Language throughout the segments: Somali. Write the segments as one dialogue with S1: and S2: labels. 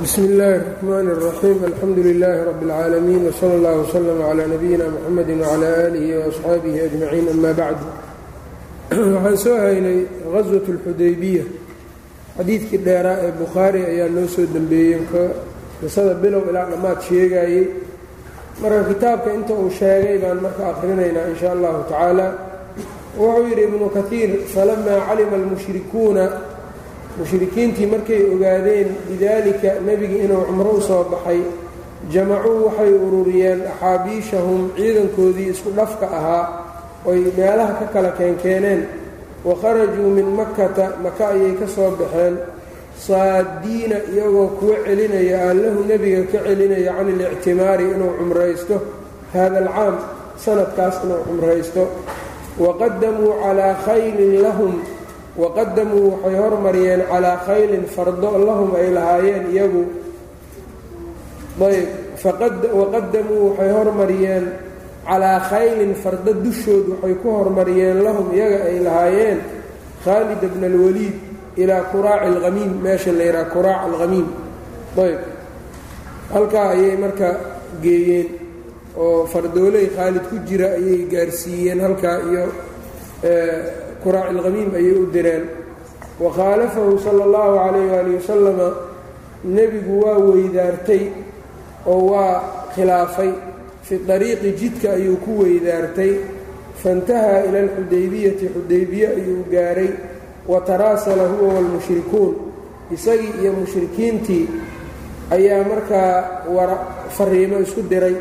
S1: bsmi اllahi الرحmn الرaxيim alxamdu لilaahi rab اlcaalamiin wslى اllah wslm عlى nabiyina mxamedi wعlى alihi وaصxaabihi ajmaciin ama bacd waxaan soo haynay gaswaة اlxudaybiya xadiidkii dheeraa ee bukhaari ayaa noo soo dembeeyey qisada bilow ilaa dhammaad sheegayey marka kitaabka inta uu sheegay baan marka akhrinaynaa in sha allahu tacaala wuxuu yidhi ibnu kaiir falamaa calima almushrikuuna mushrikiintii markay ogaadeen bidaalika nebiga inuu cumro u soo baxay jamacuu waxay ururiyeen axaabiishahum ciidankoodii isku dhafka ahaa oy meelaha ka kala keenkeeneen. Wa kharajuu min makkata maka ayay ka soo baxeen. Saadiina iyagoo kuwa celinaya allahu nebiga ka celinaya can ilictimaari inuu cumraysto. Hada alcaam sanadkaas inuu cumraysto. Waqadamuu calaa khaylin lahum waqadamuu waxay hormariyeen calaa khaylin fardo lahum ay lahaayeen iyagu ayb waqadamuu waxay hormariyeen calaa khaylin fardo dushood waxay ku hormariyeen lahum iyaga ay lahaayeen khaalid bna alwaliid ilaa kuraaci alhamiim meesha la yidhaha kuraac alhamiim ayb halkaa ayay marka geeyeen oo fardooley khaalid ku jira ayay gaarsiiyeen halkaa iyo kuraac alhamiim ayay u direen. Wa khaalafahu sala allahu calayh waali wasalama nebigu waa weydaartay oo waa khilaafay. Fi dariiqi jidka ayuu ku weydaartay. Faintahaa ila alxudaybiyati xudaybiye ayuu gaaray. Wa taraasala huwa waalmushrikuun isagii iyo mushrikiintii ayaa markaa fariimo isku diray.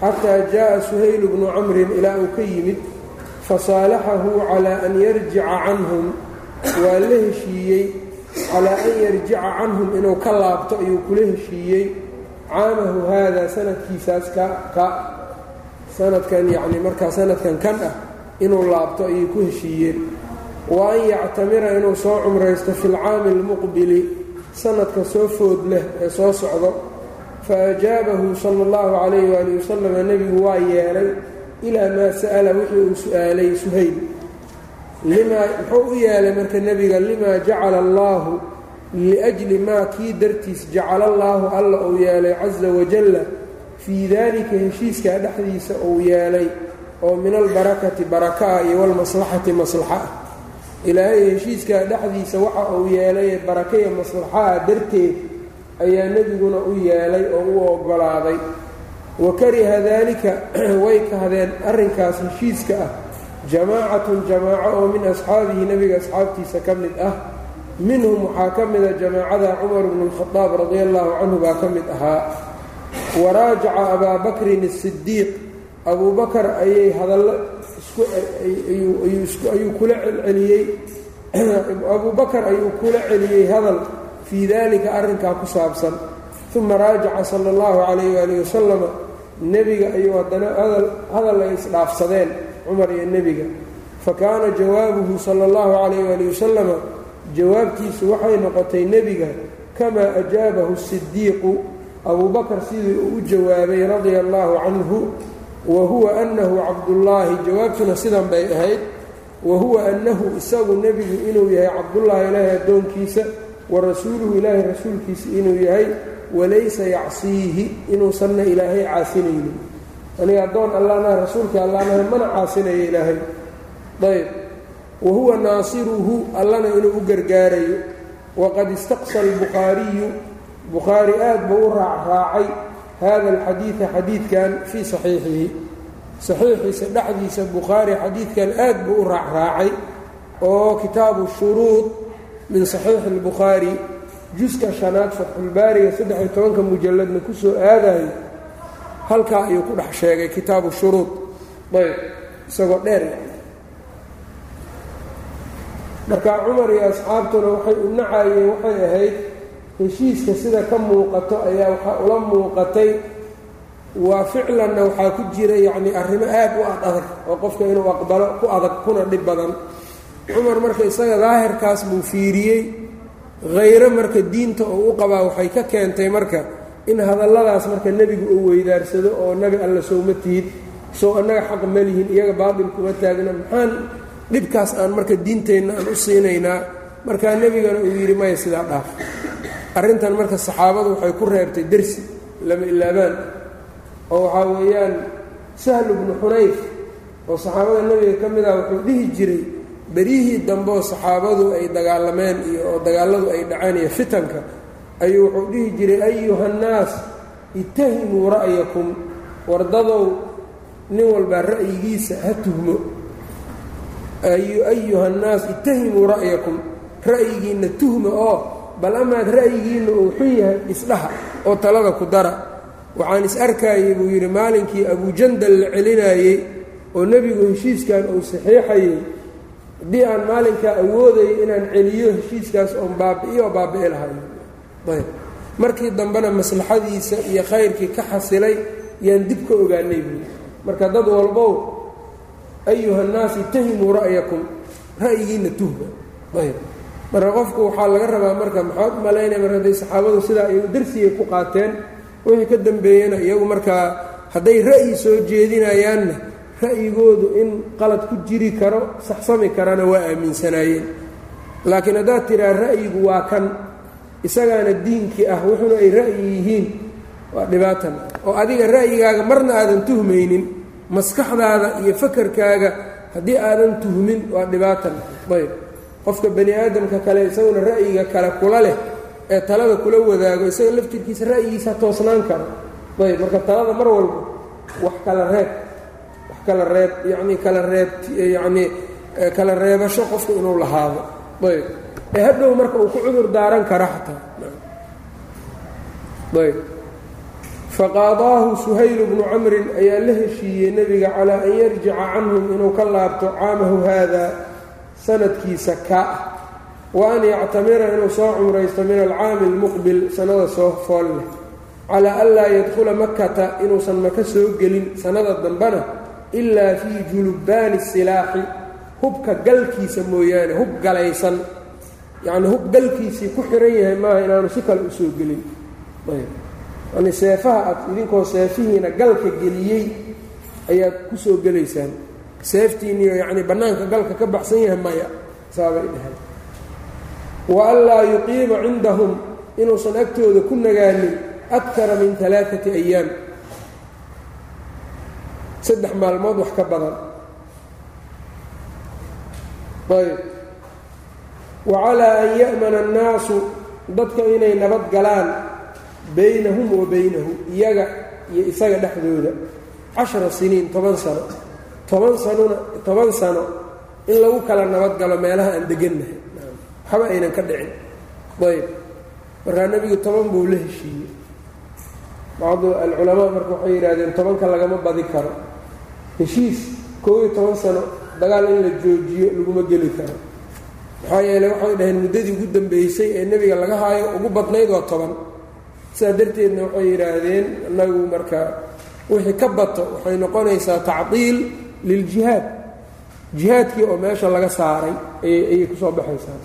S1: Xataa jaa'a suhaylu bnu camrin ilaa uu ka yimid fasaalaxahu calaa an yarjica canhum. Waa la heshiiyey calaa an yarjica canhum inuu ka laabto ayuu kula heshiiyey. Caamahu haada sanadkiisaas ka ka sanadkan yacni markaa sanadkan kan ah inuu laabto ayay ku heshiiyeen wa an yactamira inuu soo cumraysto fi lcaami almuqbili sanadka soo food leh ee soo socdo. Fa ajaabahu sala allahu calayh waali wasalam nebigu waa yeelay ilaa maa sa'ala wixii uu su'aalay suhayl. Limaa muxuu u yeelay marka nebiga limaa jacala allaahu liajli maa kii dartiis jacala allaahu alla uu yeelay casa wajalla fii daalika heshiiskaa dhexdiisa uu yeelay oo min albarakati baraka-a iyo walmaslaxati maslaxa. Ah ilaahay heshiiskaa dhexdiisa waxa uu yeelay barakaya maslaxaha darteed ayaa nebiguna u yeelay oo u oggolaaday wa kariha daalika way kahdeen arrinkaas heshiiska ah. Jamaacatun jamaaco oo min asxaabihi nebiga asxaabtiisa ka mid ah. Minhum waxaa ka mida jamaacada cumar bnu lkhadaab radia allaahu canhu baa ka mid ahaa. Waraajaca abaa bakrin asidiiq abuu bakar ayay hadallo ayuu kula celceliyey. Abuu ayuu kula celiyey hadal fii daalika arrinkaa ku saabsan. Uma raajaca sala allahu calayh waali wasalama nebiga ayuu haddana hadal ay isdhaafsadeen cumar iyo nebiga. Fa kaana jawaabuhu sala allahu calayh waali wasalama jawaabtiisu waxay noqotay nebiga kamaa ajaabahu sidiiqu abuu bakar sidii uu u jawaabay radia allaahu canhu wa huwa annahu cabdullaahi jawaabtuna sidan bay ahayd wa huwa annahu isagu nebigu inuu yahay cabdullaahi ilaahay addoonkiisa wa rasuuluhu ilaahay rasuulkiisa inuu yahay walaysa yacsiihi inuusanna ilaahay caasinaynin. Aniga addoon allaanaha rasuulka allaanaha mana caasinayo ilaahay. Ayb wa huwa naasiruhu allana inuu u gargaarayo. Waqad istaqsa albukhaariyu bukhaari aad buu u raacraacay hada alxadiida xadiidkan fii saxiixihi. Saxiixiisa dhexdiisa bukhaari xadiidkan aad buu u raacraacay oo kitaabu shuruud min saxiixi اlbukhaari juska shanaad fatxulbaariga saddex-iyo tobanka mujalladna ku soo aadayo halkaa ayuu ku dhex sheegay kitaabu shuruud. Ayb isagoo dheer. Marka cumar iyo asxaabtuna waxay u nacayeen waxay ahayd heshiiska sida ka muuqato ayaa waxaa ula muuqatay. Waa ficlanna waxaa ku jira yacni arrimo aad u ad adag oo qofka inuu aqbalo ku adag kuna dhib badan. Cumar marka isaga daahirkaas buu fiiriyey khayro marka diinta uu u qabaa waxay ka keentay marka in hadalladaas marka nebigu uu weydaarsado oo nabi alla sowma tihid sow annaga xaq ma lihin iyaga baatil kuma taagna. Maxaan dhibkaas aan marka diinteenna aan u siinaynaa? Markaa nebigana uu yidhi maya sidaa dhaaf. Arrintan marka saxaabadu waxay ku reebtay dersi lama ilaabaan. Oo waxaa weeyaan sahlu bnu xunayf oo saxaabada nebiga ka mid ah wuxuu dhihi jiray beryihii dambeoo saxaabadu ay dagaalameen iyo oo dagaalladu ay dhaceen iyo fitanka ayuu wuxuu dhihi jiray ayuhannaas itahimuu ra'yakum wardadow nin walbaa ra'yigiisa ha tuhmo. Ayuhannaas itahimuu ra'yakum ra'yigiinna tuhma oo bal amaad ra'yigiinna uu xun yahay isdhaha oo talada ku dara. Waxaan is arkaayey buu yidhi maalinkii abujandal la celinaayey oo nebigu heshiiskan uu saxiixayey haddii aan maalinkaa awoodayay inaan celiyo heshiiskaas oon baabi'iyo oo baabi'i lahayo ayb. Markii dambena maslaxadiisa iyo khayrkii ka xasilay yaan dib ka ogaanay buui marka dad walbow ayuhannaas itahimuu ra'yakum. Ra'yigiinna tuhma ayb. Marka qofku waxaa laga rabaa marka maxaad u malaynaya marka hadday saxaabadu sidaa ay darsigay ku qaateen wixii ka dambeeyena iyagu markaa hadday ra'yi soo jeedinayaanna ra'yigoodu in qalad ku jiri karo saxsami karana waa aaminsanaayeen. Laakiin haddaad tidhaa ra'yigu waa kan. Isagaana diinkii ah wuxuuna ay ra'yi yihiin. Waa dhibaatan. Oo adiga ra'yigaaga marna aadan tuhmaynin maskaxdaada iyo fakarkaaga haddii aadan tuhmin waa dhibaatan. Ayb qofka bani aadamka kale isaguna ra'yiga kale kula leh ee talada kula wadaago isaga laftirkiisa ra'yigiisa toosnaan karo. Ayb marka talada mar walba wax kala reeb kala reeb yacnii kala reeb yacnii kala reebasho qofku inuu lahaado. Ayb. Ee hadhow marka uu ku cudur daaran kara xataa. Ayb. Faqaadaahu suhaylu bnu camrin ayaa la heshiiyey nebiga calaa an yarjica canhum inuu ka laabto caamahu haada sanadkiisa ka ah wa an yactamira inuu soo cumraysto min alcaami almuqbil sannada soo fool leh calaa an laa yadkhula makata inuusan maka soo gelin sannada dambena ilaa fii julubbaani silaaxi hubka galkiisa mooyaane hub galaysan. Yacnii hub galkiisii ku xihan yahay maaha inaanu si kale u soo gelin. Yani seefaha aad idinkoo seefihiina galka geliyey ayaad ku soo gelaysaan. Seeftiinniyo yacnii bannaanka galka ka baxsan yahay maya saabay dheheen wa an laa yuqiima cindahum inuusan agtooda ku nagaanin akara min alaaati ayaam saddex maalmood wax ka badan. Ayb wa calaa an ya'mana annaasu dadka inay nabad galaan baynahum wa baynahu iyaga iyo isaga dhexdooda. Cashara siniin toban sano. Toban sanona toban sano in lagu kala nabad galo meelaha aan degannahay waxba aynan ka dhicin. Ayb markaa nebigu toban buu la heshiiyey. Bacdu alculamaa marka waxay yidhaahdeen tobanka lagama badi karo heshiis koob iyo toban sano dagaal in la joojiyo laguma geli karo. Maxaa yeeley waxay dhaheen muddadii ugu dambeysay ee nebiga laga haayo ugu badnayd waa toban. Sidaa darteedna waxay yidhaahdeen annagu marka wixii ka bato waxay noqonaysaa tacdiil liljihaad jihaadkii oo meesha laga saaray ayay ku soo baxaysaa.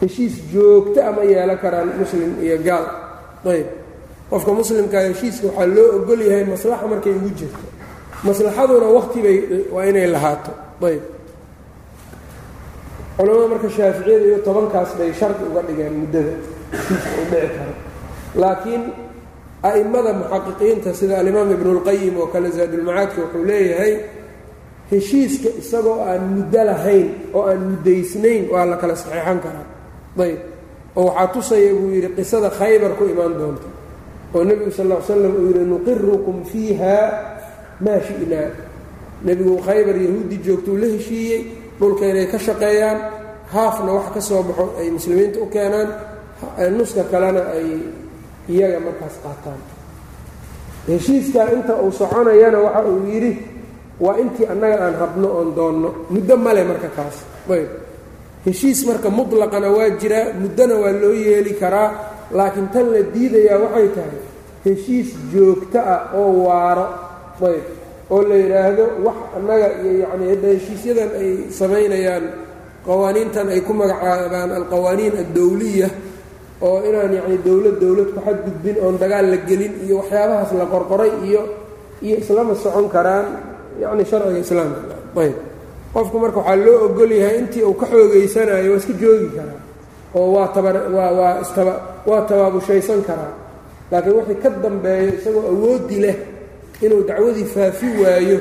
S1: Heshiis joogto ama yeelan karaan muslim iyo gaal. Ayb. Qofka muslimkaa heshiiska waxaa loo ogol yahay maslaxa markay ugu jirto maslaxaduna waqti bay waa inay lahaato. Ayb. Culamada marka shaaficiyada iyo tobankaas bay shardi uga dhigeen muddada. Uu dhici karo. Laakiin a'immada muxaqiqiinta sida alimaam ibnuulqayim oo kale zaadulmacaadka wuxuu leeyahay heshiiska isagoo aan muddo lahayn oo aan muddaysnayn waa la kala saxeexan karaa. Ayb. Oo waxaa tusaya buu yidhi qisada khaybar ku imaan doonta oo nebigu sal ly slam uu yidhi nuqirukum fiiha maa shi'naa nebigu khaybar yahuudi joogtou la heshiiyey dhulka inay ka shaqeeyaan haafna wax ka soo baxo ay muslimiinta u keenaan nuska kalena ay iyaga markaas qaataan. Heshiiskaa inta uu soconayana waxa uu yidhi waa intii annaga aan rabno oon doonno. Muddo male marka kaas. Ayb. Heshiis marka mutlaqana waa jiraa muddona waa loo yeeli karaa laakiin tan la diidayaa waxay tahay heshiis joogto ah oo waaro ayb. Oo la yidhaahdo wax annaga iyo yacnii hadda heshiisyadan ay samaynayaan qawaaniintan ay ku magacaabaan alqawaaniin addowliya oo inaan yacni dowlad dowlad ku xadgudbin oon dagaal la gelin iyo waxyaabahaas la qorqoray iyo iyo islama socon karaan yacni sharciga islaamka. Ayb. Qofku marka waxaa loo ogol yahay intii uu ka xoogeysanayo waa iska joogi karaa oo waa tabar waa waa istaba waa tabaabushaysan karaa. Laakiin wixii ka dambeeyo isagoo awoodi leh inuu dacwadii faafi waayo.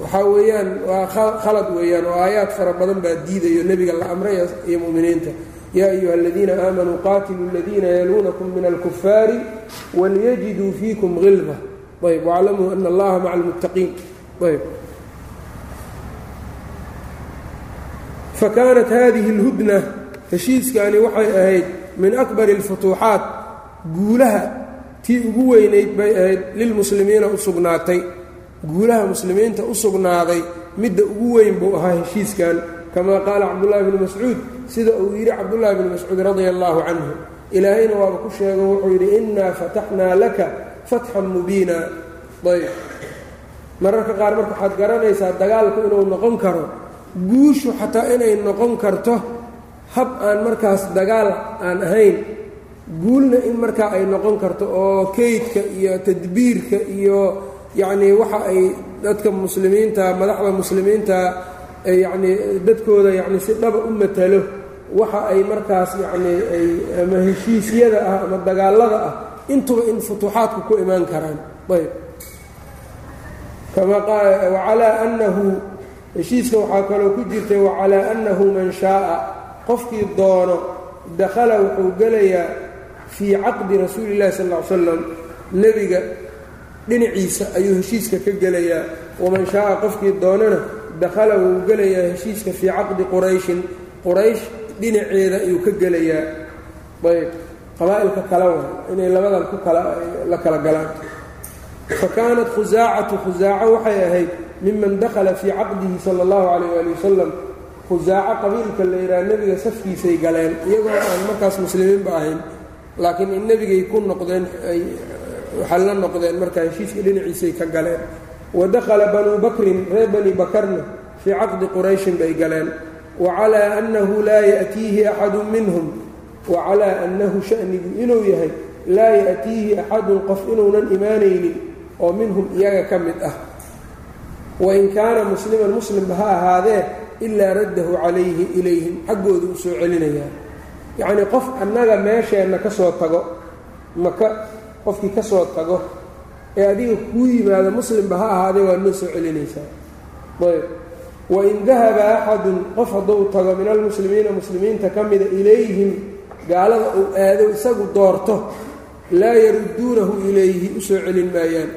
S1: Waxaa weeyaan waa khalad weeyaan oo aayaad fara badan baa diidayo nebiga la amray iyo mu'miniinta. Yaa ayuha aladiina aamanuu qaatiluu aladiina yaluunakum min alkufaari walyajiduu fiikum hilda ayb waclamuu ana allaha maca almuttaqiin ayb fakaanat hadihi اlhudna heshiiskaani waxay ahayd min akbari اlfutuuxaat guulaha tii ugu weynayd bay ahayd lilmuslimiina u sugnaatay. Guulaha muslimiinta u sugnaaday midda ugu weyn buu ahaa heshiiskan kamaa qaala cabdullaahi bnu mascuud sida uu yidhi cabdullaahi bnu mascuud radia allaahu canhu ilaahayna waaba ku sheego wuxuu yidhi innaa fataxnaa laka fatxan mubiina. Ayb. Mararka qaar marka waxaad garanaysaa dagaalku inuu noqon karo guushu xataa inay noqon karto hab aan markaas dagaal aan ahayn guulna in markaa ay noqon karto oo keydka iyo tadbiirka iyo yacnii waxa ay dadka muslimiinta madaxda muslimiinta yacnii dadkooda yacni si dhaba u matalo waxa ay markaas yacnii ay ama heshiisyada ah ama dagaalada ah intuba in futuuxaadku ku imaan karaan. Ayb. Kama wacalaa annahu heshiiska waxaa kaloo ku jirtay wacalaa annahu man shaaa qofkii doono dakhala wuxuu gelayaa fii caqdi rasuuli illahi sal ly slam nebiga dhinaciisa ayuu heshiiska ka gelayaa. Waman shaaa qofkii doonana dakhala wuu gelayaa heshiiska fii caqdi qurayshin. Quraysh dhinaceeda ayuu ka gelayaa. Ayb qabaa'ilka kala wa inay labadan ku kala la kala galaan. Fa kaanat khusaacatu khusaaco waxay ahayd miman dakhala fii caqdihi sala allahu calayh waali wasalam khusaaco qabiilka la yidhaha nebiga safkiisay galeen iyagoo aan markaas muslimiinba ahayn laakiin in nebigay ku noqdeen ay waxay la noqdeen markaa heshiiska dhinaciisay ka galeen. Wa dakhala banuu bakrin reer bani bakarna fii caqdi qurayshin bay galeen. Wa calaa annahu laa ya'tiihi axadu minhum wa calaa annahu shanigu inuu yahay laa ya'tiihi axadun qof inuunan imaanaynin oo minhum iyaga ka mid ah. Wain kaana musliman muslimba ha ahaadee ilaa raddahu calayhi ilayhim xaggooda u soo celinayaa yacnii qof annaga meesheenna ka soo tago maka qofkii ka soo tago ee adiga kuu yimaado muslimba ha ahaadee waa noo soo celinaysaa. Ayb. Wain dahaba axadun qof hadduu tago min almuslimiina muslimiinta ka mida ilayhim gaalada uu aado isagu doorto laa yarudduunahu ilayhi u soo celin maayaan.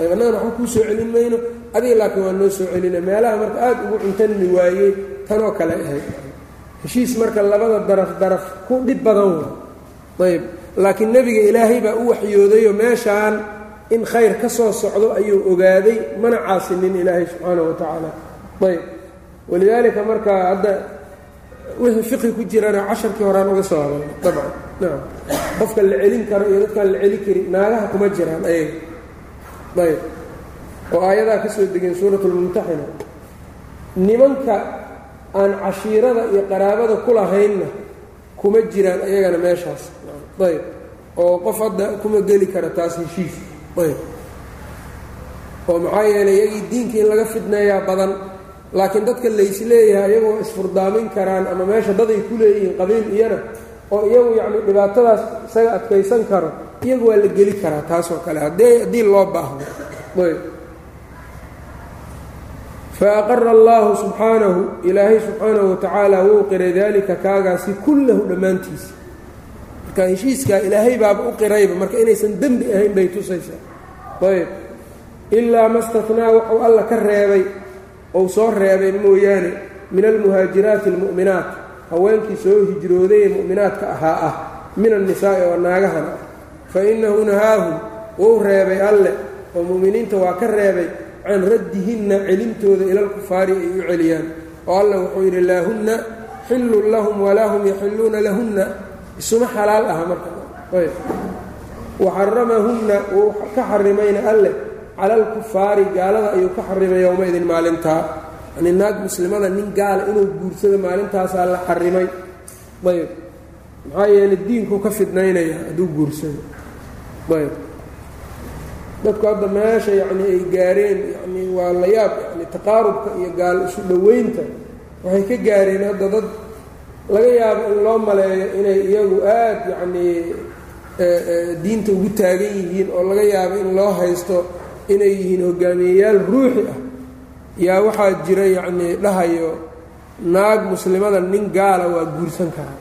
S1: Ayb annagana waxba kuu soo celin mayno adiga laakiin waa noo soo celina meelaha marka aad ugu cuntanmi waayey tanoo kale ahayd heshiis marka labada daraf daraf ku dhib badan wa ayb laakiin nebiga ilaahay baa u waxyoodayoo meeshaan in khayr ka soo socdo ayuu ogaaday mana caasinin ilaahay subxaanahu wa tacaala. Ayb walidaalika marka hadda wixii fiqi ku jirana casharkii horaan uga soo hadalna dabcan. Nacam qofka la celin karo iyo dadkaan la celin karin naagaha kuma jiraan. Ayaga ayb oo aayadaa ka soo degeen suurat lmumtaxina nimanka aan cashiirada iyo qaraabada ku lahaynna kuma jiraan ayagana meeshaas. Ayb. Oo qof hadda kuma geli kara taas heshiis. Ayb. Oo maxaa yeelay iyagii diinka in laga fidneeyaa badan laakiin dadka laysleeyahay iyagoo isfurdaamin karaan ama meesha daday ku leeyihiin qabiil iyana oo iyagu yacni dhibaatadaas isaga adkaysan karo iyagu waa la geli karaa taasoo kale. Haddii haddii loo baahdo. Ayb faaqara allaahu subxaanahu ilaahay subxaanahu watacaala wuu qiray daalika kaagaasi kullahu dhammaantiisa marka heshiiskaa ilaahay baaba u qirayba marka inaysan dembi ahayn bay tusaysaa ayb ilaa ma statnaa wuxuu alla ka reebay ou soo reebay mooyaane min almuhaajiraati almu'minaat haweenkii soo hijrooday ee mu'minaadka ahaa ah min annisaa'i oo naagahan ah fa innahu nahaahum wuu reebay alle oo mu'miniinta waa ka reebay can raddihinna celintooda ilalkufaari ay u celiyaan. Oo alla wuxuu yidhi laahunna xillun lahum walaa hum yaxilluuna lahunna. Isuma xalaal aha marka. Waxaramahunna wuu ka xarimayna alleh cala alkufaari gaalada ayuu ka xarimay yowmaidin maalintaa yani naag muslimada nin gaala inuu guursado maalintaasaa la xarimay. Ayb. Maxaa yeelay diinkuu ka fidnaynaya hadduu guursado. Ayb dadku hadda meesha yacni ay gaareen yani waa la yaab yani taqaarubka iyo gaal isu dhoweynta waxay ka gaareen hadda dad laga yaabo in loo maleeyo inay iyagu aad yacnii diinta ugu taagan yihiin oo laga yaabo in loo haysto inay yihiin hogaamiyeyaal ruuxi ah. Yaa waxaa jira yacnii dhahayo naag muslimada nin gaala waa guursan karaa.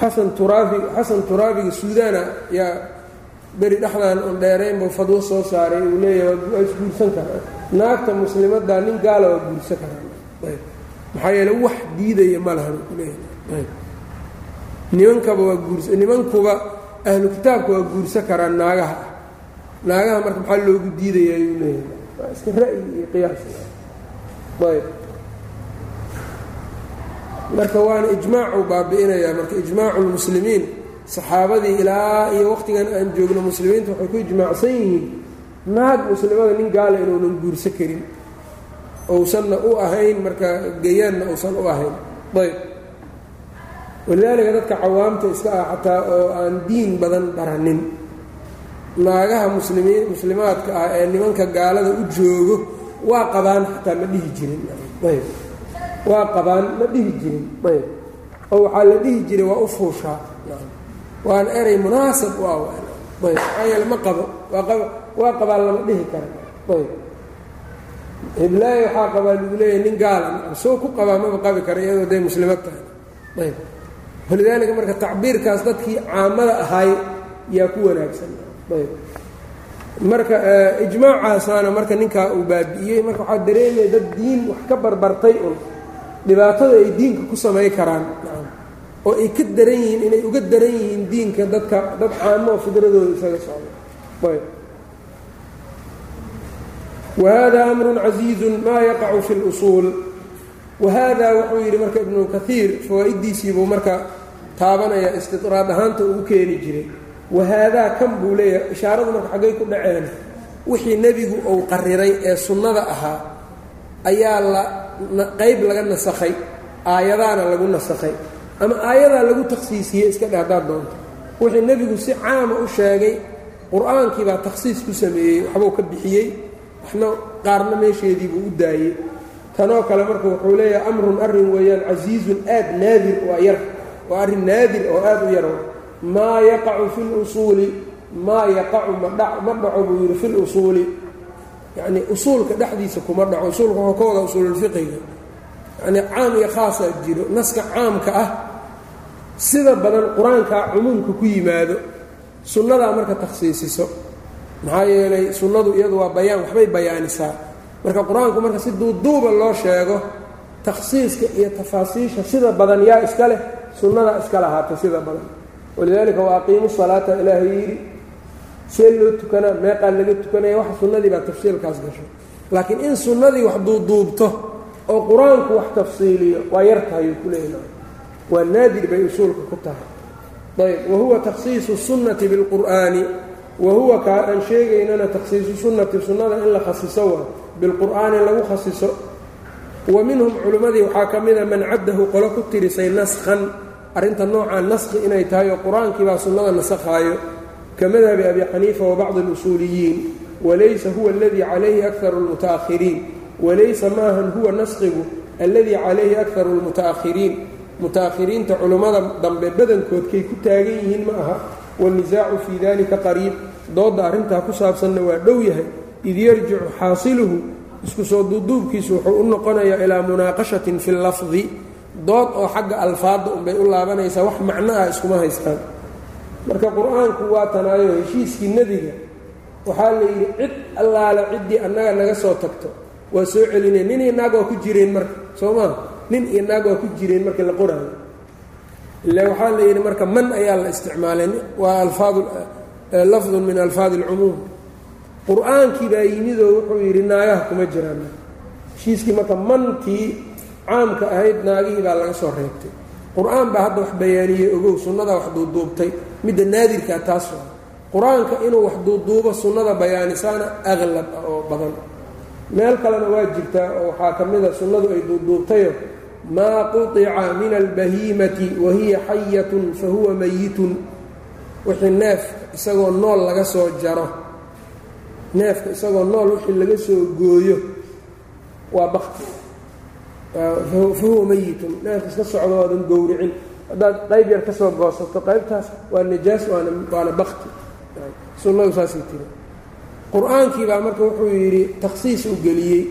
S1: Xasan turaabi xasan turaabiga suudaana yaa beri dhexdan on dheeraynbuu fadwo soo saaray uu leeyahay waa isguursan karaa. Naagta muslimadda nin gaala waa guursan karaa. Maxaa yeele wax diidaya ma lahan nimankaba waa guursa nimankuba ahlu kitaabka waa guursan karaa naagaha. Ah naagaha marka maxaa loogu diidaya ayuu leeyahay? Waa iska ra'yi iyo qiyaas. Ayb. Marka waana ijmaacuu baabi'inayaa marka ijmaacu lmuslimiin saxaabadii ilaa iyo waqtigan aan joogno muslimiinta waxay ku ijmaacsan yihiin naag muslimada nin gaala inuunan guursan karin ousanna u ahayn marka gayaanna uusan u ahayn. Ayb walidaalika dadka cawaamta iska ah xataa oo aan diin badan baranin. Naagaha muslimiin muslimaadka ah ee nimanka gaalada u joogo waa qabaan xataa ma dhihi jirin. Ayb waa qabaan ma dhihi jirin. Ayb oo waxaa la dhihi jiray waa u fuushaa waana eray munaasab ayb ma qabo waa qabaan lama dhihi kara ayb. Hiblaayo waxaa qabaa lagu leeyahay nin gaala soo ku qabaa maba qabi kara iyadoo day muslimad tahay. Ayb. Walidaalika marka tacbiirkaas dadkii caamada ahay yaa ku wanaagsan. Ayb. Marka ijmaacaasana marka ninkaa uu baabi'iyey marka waxaa dareemaya dad diin wax ka barbartay un. Dhibaatada ay diinka ku samay karaan oo ay ka daran yihiin inay uga daran yihiin diinka dadka dad caamo oo fidradooda isaga socda ayb. Whada amru casiizu maa yaqacu fi اlusuul wahada wuxuu yidhi marka ibnu kaiir fawaa-idiisiibuu marka taabanaya istidraad ahaanta uu keeni jiray. Wahaadaa kan buu leeyahay ishaaradu marka xaggay ku dhaceen wixii nebigu uu qariray ee sunnada ahaa ayaa la qayb laga nasakhay aayadaana lagu nasakhay ama aayadaa lagu takhsiisiyey iska dhe haddaad doonto wixii nebigu si caama u sheegay qur'aankii baa takhsiis ku sameeyey waxbuu ka bixiyey waxna qaarna meesheedii buu u daayey. Tanoo kale marka wuxuu leeyahay amrun arrin weeyaan casiizun aad naadir waa yar waa arrin naadir oo aad u yar maa yaqacu fi lusuuli maa yaqacu ma dhaco buu yidhi fi lusuuli yacnii usuulka dhexdiisa kuma dhaco usuulka wuxuu ka wada usuululfiqiga yacnii caam iyo khaasaa jiro naska caamka ah sida badan qur'aankaa cumuumka ku yimaado sunnadaa marka takhsiisiso maxaa yeelay sunnadu iyadu waa bayaan waxbay bayaanisaa. Marka qur'aanku marka si duuduuba loo sheego takhsiiska iyo tafaasiisha sida badan yaa iska leh sunnadaa iska lahaatay sida badan. Walidaalika waa aqiimu salaata ilaahay yidhi see loo tukanaa meeqaa laga tukanaya waxa sunnadii baa tafsiilkaas gasho. Laakiin in sunnadii wax duuduubto oo qur'aanku wax tafsiiliyo waa yartahayuu ku leeyahay waa naadir bay usuulka ku tahay. Ayb wahuwa takhsiisu sunnati bilqur'aani wahuwa kaa aan sheegaynana takhsiisu sunnati sunnada in la khasiso waa bilqur'aani lagu khasiso wa minhum culimmadii waxaa ka mida man caddahu qolo ku tirisay naskhan arrinta noocaa naskhi inay tahay oo qur'aankii baa sunnada nasakhaayo. Ka madhabi abi xaniifa wa bacdi alusuuliyiin walaysa huwa aladii calayhi akaru lmutaahiriin walaysa maahan huwa naskhigu alladii calayhi akaru lmuta'ahiriin muta'ahiriinta culimmada dambe badankoodkay ku taagan yihiin ma aha. Wاlnisaacu fii dalika qariib. Doodda arrintaa ku saabsanna waa dhow yahay. Id yarjicu xaasiluhu isku soo duuduubkiisu wuxuu u noqonayaa ilaa munaaqashatin fi lafdi. Dood oo xagga alfaadda unbay u laabanaysaa wax macno ah iskuma haystaan. Marka qur'aanku waa tanaayo heshiiskii nebiga waxaa la yidhi cid allaale ciddii annaga naga soo tagto. Waa soo celinaya nin iyo naag waa ku jireen marka soo maa nin iyo naag waa ku jireen markii la qoraayo ila waxaa la yidhi marka man ayaa la isticmaalay. Waa alfaad lafdun min alfaadi alcumuum qur'aankii baa yimidoo wuxuu yidhi naagaha kuma jiraan. Heshiiskii marka mantii caamka ahayd naagihii baa laga soo reebtay. Qur'aan baa hadda wax bayaaniyey ogow sunnadaa wax duuduubtay. Midda naadirkaa taas waa. Qur'aanka inuu wax duuduubo sunnada bayaanisaana aqlab ah oo badan. Meel kalena waa jirtaa oo waxaa ka mida sunnadu ay duuduubtayo maa quطica min albahiimati wa hiya xayatun fa huwa mayitun wixii neefka isagoo nool laga soo jaro neefka isagoo nool wixii laga soo gooyo waa bakti fahuwa meyitun neefka iska socdo oodan gowricin haddaad qayb yar ka soo goosato qaybtaas waa najaas waana bakti sunnadu saasay tiri qur'aankii baa marka wuxuu yidhi takhsiis u geliyey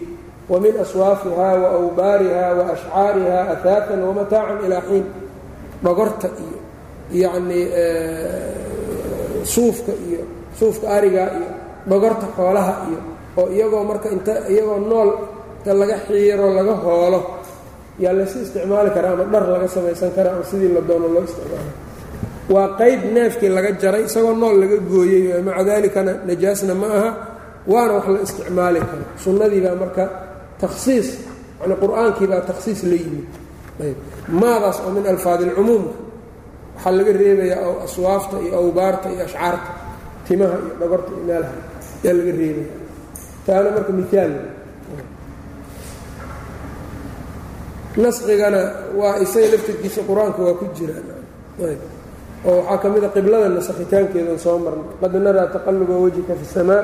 S1: wa min aswaafiha wa awbaariha wa ashcaariha ahaatan wamataacan ilaa xiin dhogorta iyo yacnii suufka iyo suufka ariga iyo dhogorta xoolaha iyo oo iyagoo marka inta iyagoo nool inta laga xiiro laga hoolo yaa laysu isticmaali karaa ama dhar laga samaysan karaa ama sidii la doono loo isticmaala waa qayb neefkii laga jaray isagoo nool laga gooyey maca daalikana najaasna ma aha waana wax la isticmaali karo sunnadii baa marka takhsiis yani qur'aankii baa takhsiis la yimid ayb maadaas oo min alfaadi waxaa laga reebayaa aswaafta iyo awbaarta iyo ashcaarta timaha iyo dhogorta iyo meelaha yaa laga reebaya taana marka miaal nasqigana waa isaga laftirkiisa qur'aanka waa ku jiraan oo waxaa ka mida qiblada nasakhitaankeedan soo marnay qad naraa taqaluba wajhika fi اsamaa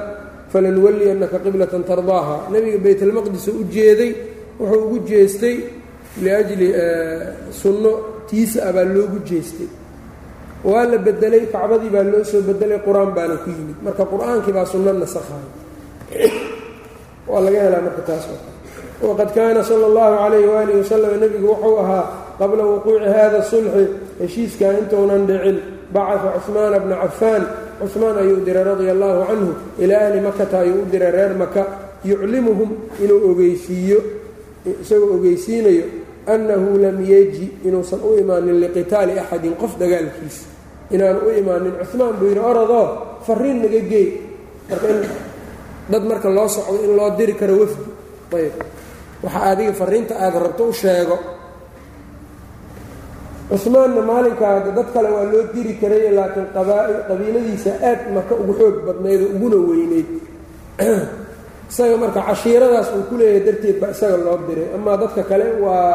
S1: falanuwaliyannaka qiblatan tardaaha. Nebiga baytalmaqdis u jeeday wuxuu ugu jeestay liajli sunno tiisa ah baa loogu jeestay. Waa la bedelay kacbadii baa loo soo bedelay qur'aan baana ku yimid. Marka qur'aankii baa sunno nasakhayo waa laga helaa marka taas waqad kaana sala اllahu calayh waalihi wasalam nebigu wuxuu ahaa qabla wuquuci hada sulxi heshiiskan intuunan dhicin bacaa cuثmaana bna cafaan cuثmaan ayuu diray radia allahu canhu. Ilaa ahli makata ayuu u diray reer maka yuclimuhum inuu ogeysiiyo isagoo ogeysiinayo annahu lam yeji inuusan u imaanin liqitaali axadin qof dagaalkiisa inaanu u imaanin cuثmaan buu yidhi orodoo fariin naga geey. Marka in dad marka loo socdo in loo diri karo wafdi. Ayb. Waxa adiga fariinta aada rabto u sheego cumaanna maalinkaa dad kale waa loo diri karay laakiin qabiiladiisa aad maka ugu xoog badnayd oo uguna weyneyd isaga marka cashiiradaas uu ku leeyahay darteed baa isaga loo diray. Amaa dadka kale waa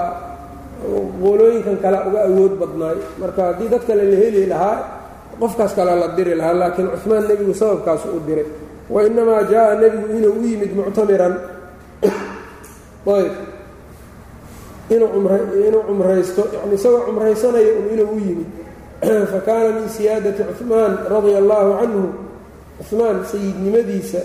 S1: qolooyinkan kale uga awood badnaay marka haddii dad kale la heli lahaa qofkaas kale la diri lahaa laakiin cumaan nebigu sababkaasu u diray. Wa inamaa jaa nebigu inuu u yimid muctamiran. Ayb inuu cumraysto yani isagoo cumraysanaya un inuu u yimid. Fa kaana min siyaadati cuثmaan radia allaahu canhu cuثmaan sayidnimadiisa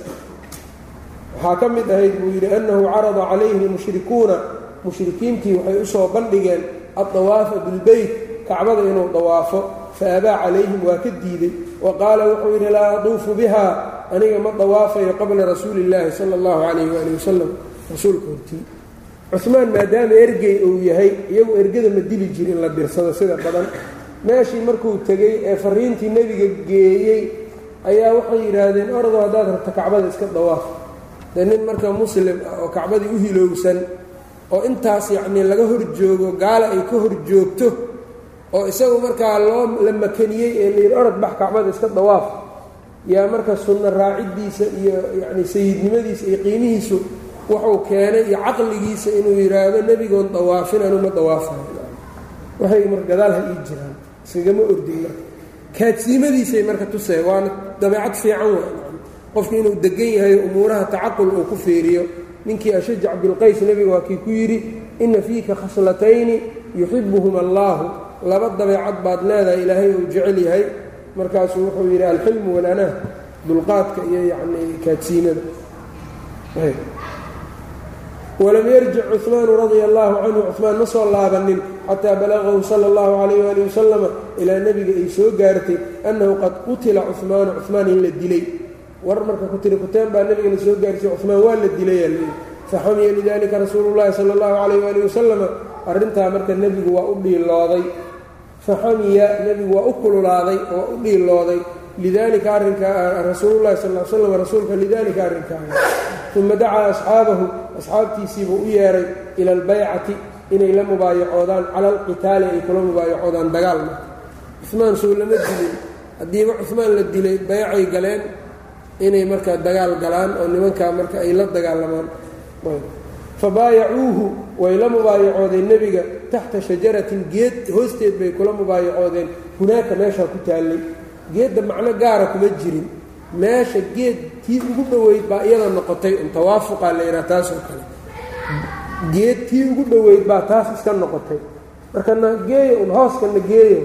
S1: waxaa ka mid ahayd buu yidhi annahu carada calayhi lmushrikuuna mushrikiintii waxay u soo bandhigeen addawaafa bilbeyt kacbada inuu dawaafo. Fa abaa calayhim waa ka diiday wa qaala wuxuu yidhi laa aduufu biha aniga ma dawaafayo qabla rasuuli illaahi sala allahu calayh waali wasalam rasuulka hortii cumaan maadaama ergey uu yahay iyagu ergada ma dili jirin la dirsado sida badan. Meeshii markuu tegey ee fariintii nebiga geeyey ayaa waxay yidhaahdeen ordo haddaad rabto kacbada iska dawaaf. Dee nin marka muslim ah oo kacbadii u hilowsan oo intaas yacnii laga hor joogo gaala ay ka hor joogto oo isagu markaa loo la makaniyey ee layidhi orod bax kacbada iska dawaaf. Yaa marka sunno raaciddiisa iyo yacni sayidnimadiisa iyo qiimihiisu wuxuu keenay iyo caqligiisa inuu yidhaahdo nebigoon dawaafin anuma dawaafayo waxay marka gadaal ha ii jiraan iskagama ordin marka. Kaadsiimadiisay marka tusee waana dabeecad fiican wa qofki inuu degan yahay umuuraha tacaqul uu ku fiiriyo. Ninkii ashajac bilqays nebiga waa kii ku yidhi inna fiika khaslatayni yuxibuhum allaahu laba dabeecad baad leedahay ilaahay uu jecel yahay. Markaasuu wuxuu yidhi alxilmu walanah dulqaadka iyo yacni kaadsiimada walam yarjic cumaanu radia allaahu canhu cumaan ma soo laabanin xataa balaqahu sala allahu calayh ali wasalama ilaa nebiga ay soo gaartay annahu qad qutila cumaanu cumaan in la dilay. War marka kutiri kuteen baa nebiga la soo gaarsiye cumaan waa la dilayal faxamiya lidalika rasuulu llaahi sala allahu calayh ali wasalama arrintaa marka nebigu waa u dhiilooday faxamiya nebigu waa u kululaaday waa u dhiilooday lidalika arrinkaa rasuululahi sal l slam rasuulka lidalika arrinkaa uma dacaa asxaabahu asxaabtiisiibuu u yeedhay ila albaycati inay la mubaayacoodaan cala alqitaali ay kula mubaayacoodaan dagaalma cumaan soo lama dilin. Haddiiba cumaan la dilay baycay galeen inay markaa dagaal galaan oo nimankaa marka ay la dagaalamaan. Fabaayacuuhu way la mubaayacoodeen nebiga taxta shajaratin geed hoosteed bay kula mubaayacoodeen hunaaka meeshaa ku taallay geedda macno gaara kuma jirin meesha geed tii ugu dhoweyd baa iyada noqotay un tawaafuqaa la yidhaha taasoo kale. Geed tii ugu dhoweyd baa taas iska noqotay. Marka na un hooskana geeyo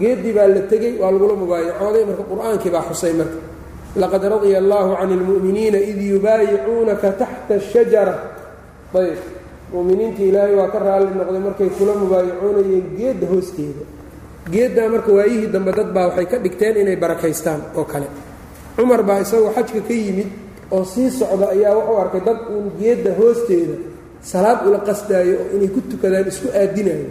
S1: geeddii baa la tegey waa lagula mubaayacooday. Marka qur'aankii baa xusay marka. Laqad radya allaahu can اlmu'miniina id yubaayicuunaka taxta shajara. Ayb muminiinta ilaahay waa ka raalli noqday markay kula mubaayacoonayeen geedda hoosteeda. Geeddaa marka waayihii dambe dad baa waxay ka dhigteen inay barakaystaan oo kale cumar baa isagoo xajka ka yimid oo sii socda ayaa wuxuu arkay dad uun geedda hoosteeda salaad ula qasdaayo oo inay ku tukadaan isku aadinayo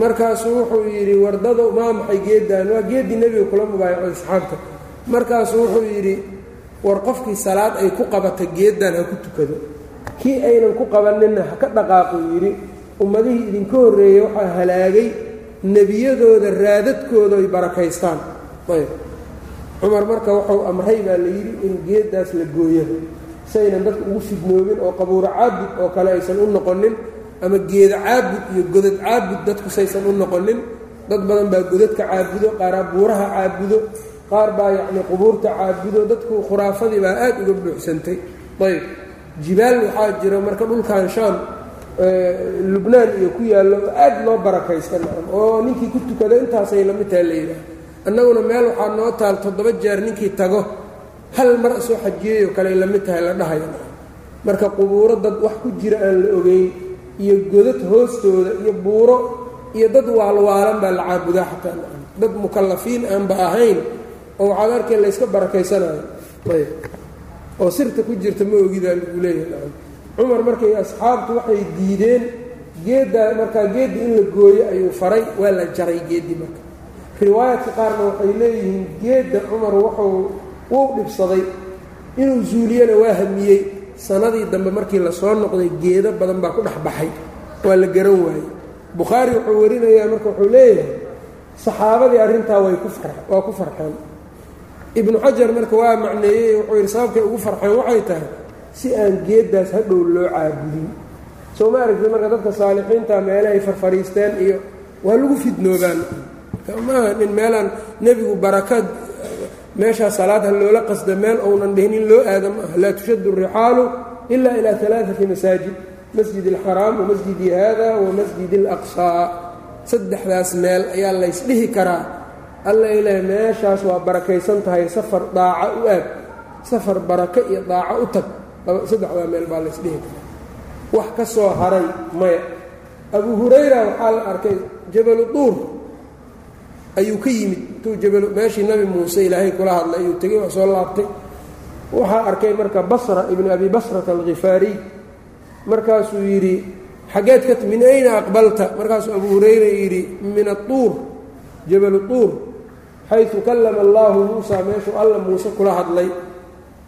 S1: markaasuu wuxuu yidhi wardada maa maxay geeddaan? Waa geeddii nebiga kula mubaayacoy asxaabta. Markaasuu wuxuu yidhi war qofkii salaad ay ku qabata geeddan ha ku tukado. Kii aynan ku qabaninna ha ka dhaqaaquu yidhi. Ummadihii idinka horreeyey waxaa halaagay nebiyadooda raadadkooda ay barakaystaan. Ayb cumar marka wuxuu amray baa la yidhi in geeddaas la gooyo. Saynan dadka ugu fidnoobin oo qabuuro caabud oo kale aysan u noqonin ama geeda caabud iyo godad caabud dadku saysan u noqonin dad badan baa godadka caabudo qaaraa buuraha caabudo qaar baa yacnii qubuurta caabudo dadku khuraafadii baa aad uga buuxsantay. Ayb jibaal waxaa jira marka dhulkan shaam lubnaan iyo ku yaallo aad loo barakaysta oo ninkii ku tukada intaasay la mid taha la yidhaah annaguna meel waxaa noo taal toddoba jeer ninkii tago. Hal mar soo xajiyeyo kale la mid tahay la dhahayo. Marka qubuuro dad wax ku jira aan la ogeyn iyo godad hoostooda iyo buuro iyo dad waalwaalan baa la caabudaa xataa dad mukallafiin aanba ahayn oo waxaad layska barakaysanayo. Ayb. Oo sirta ku jirta ma ogidaa lagu leeyahay. Cumar markay asxaabtu waxay diideen geeddaa markaa geeddii in la gooyo ayuu faray waa la jaray geeddii marka riwaayadka qaarna waxay leeyihiin geedda cumar wuxuu wuu dhibsaday inuu zuuliyana waa hamiyey. Sanadii dambe markii la soo noqday geedo badan baa ku dhex baxay. Waa la garan waayey. Bukhaari wuxuu warinayaa marka wuxuu leeyahay saxaabadii arrintaa way ku waa ku farxeen. Ibnu xajar marka waa macneeyey wuxuu yidhi sababkay ugu farxeen waxay tahay si aan geeddaas hadhow loo caabudin. Soo ma aragtid marka dadka saalixiinta meelahay farfariisteen iyo waa lagu fidnoobaan maaha nin meelaan nebigu barakaad meeshaa salaad ha loola qasda meel ounan dhihin in loo aada ma aha laa tushaddu rixaalu ila ilaa alaaati masaajid. Masjid alxaraam wamasjidi haada wa masjid alaqsaa saddexdaas meel ayaa laysdhihi karaa. Alla ilaah meeshaas waa barakaysan tahay safar daaca u aad. Safar barako iyo daaco u tag. Saddexdaa meel baa laysdhihi karaa. Wax ka soo haray maya. Abu hurayra waxaa la arkay jabalu duur ayuu ka yimid. Intuu meeshii nabi muuse ilaahay kula hadlay ayuu tegey waa soo laabtay. Waxaa arkay marka basra ibnu abi basrata alkhifaariy markaasuu yidhi xaggeed ka min ayna aqbalta? Markaasuu abu hurayra yidhi min atuur jabalu tuur xaysu kallama allaahu muusa meeshuu alla muuse kula hadlay.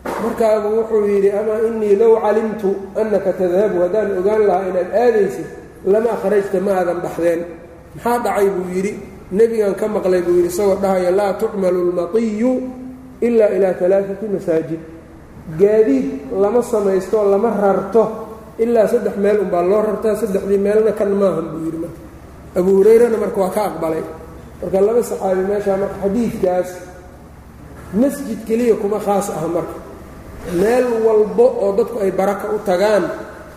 S1: Markaabuu wuxuu yidhi amaa innii low calimtu annaka tadhabu haddaan ogaan lahaa inaad aadaysid lama akhrajta ma aadan baxdeen. Maxaa dhacay buu yidhi nebigan ka maqlay buu yidhi isagoo dhahaya laa tucmalu lmatiyu ilaa ilaa alaaati masaajid. Gaadiid lama samaysto lama rarto ilaa saddex meel unbaa loo rartaa saddexdii meelna kan maahan buu yidhi marka. Abu hurayrana marka waa ka aqbalay. Marka laba saxaabi meeshaa marka xadiidkaas masjid keliya kuma khaas ah marka. Meel walbo oo dadku ay baraka u tagaan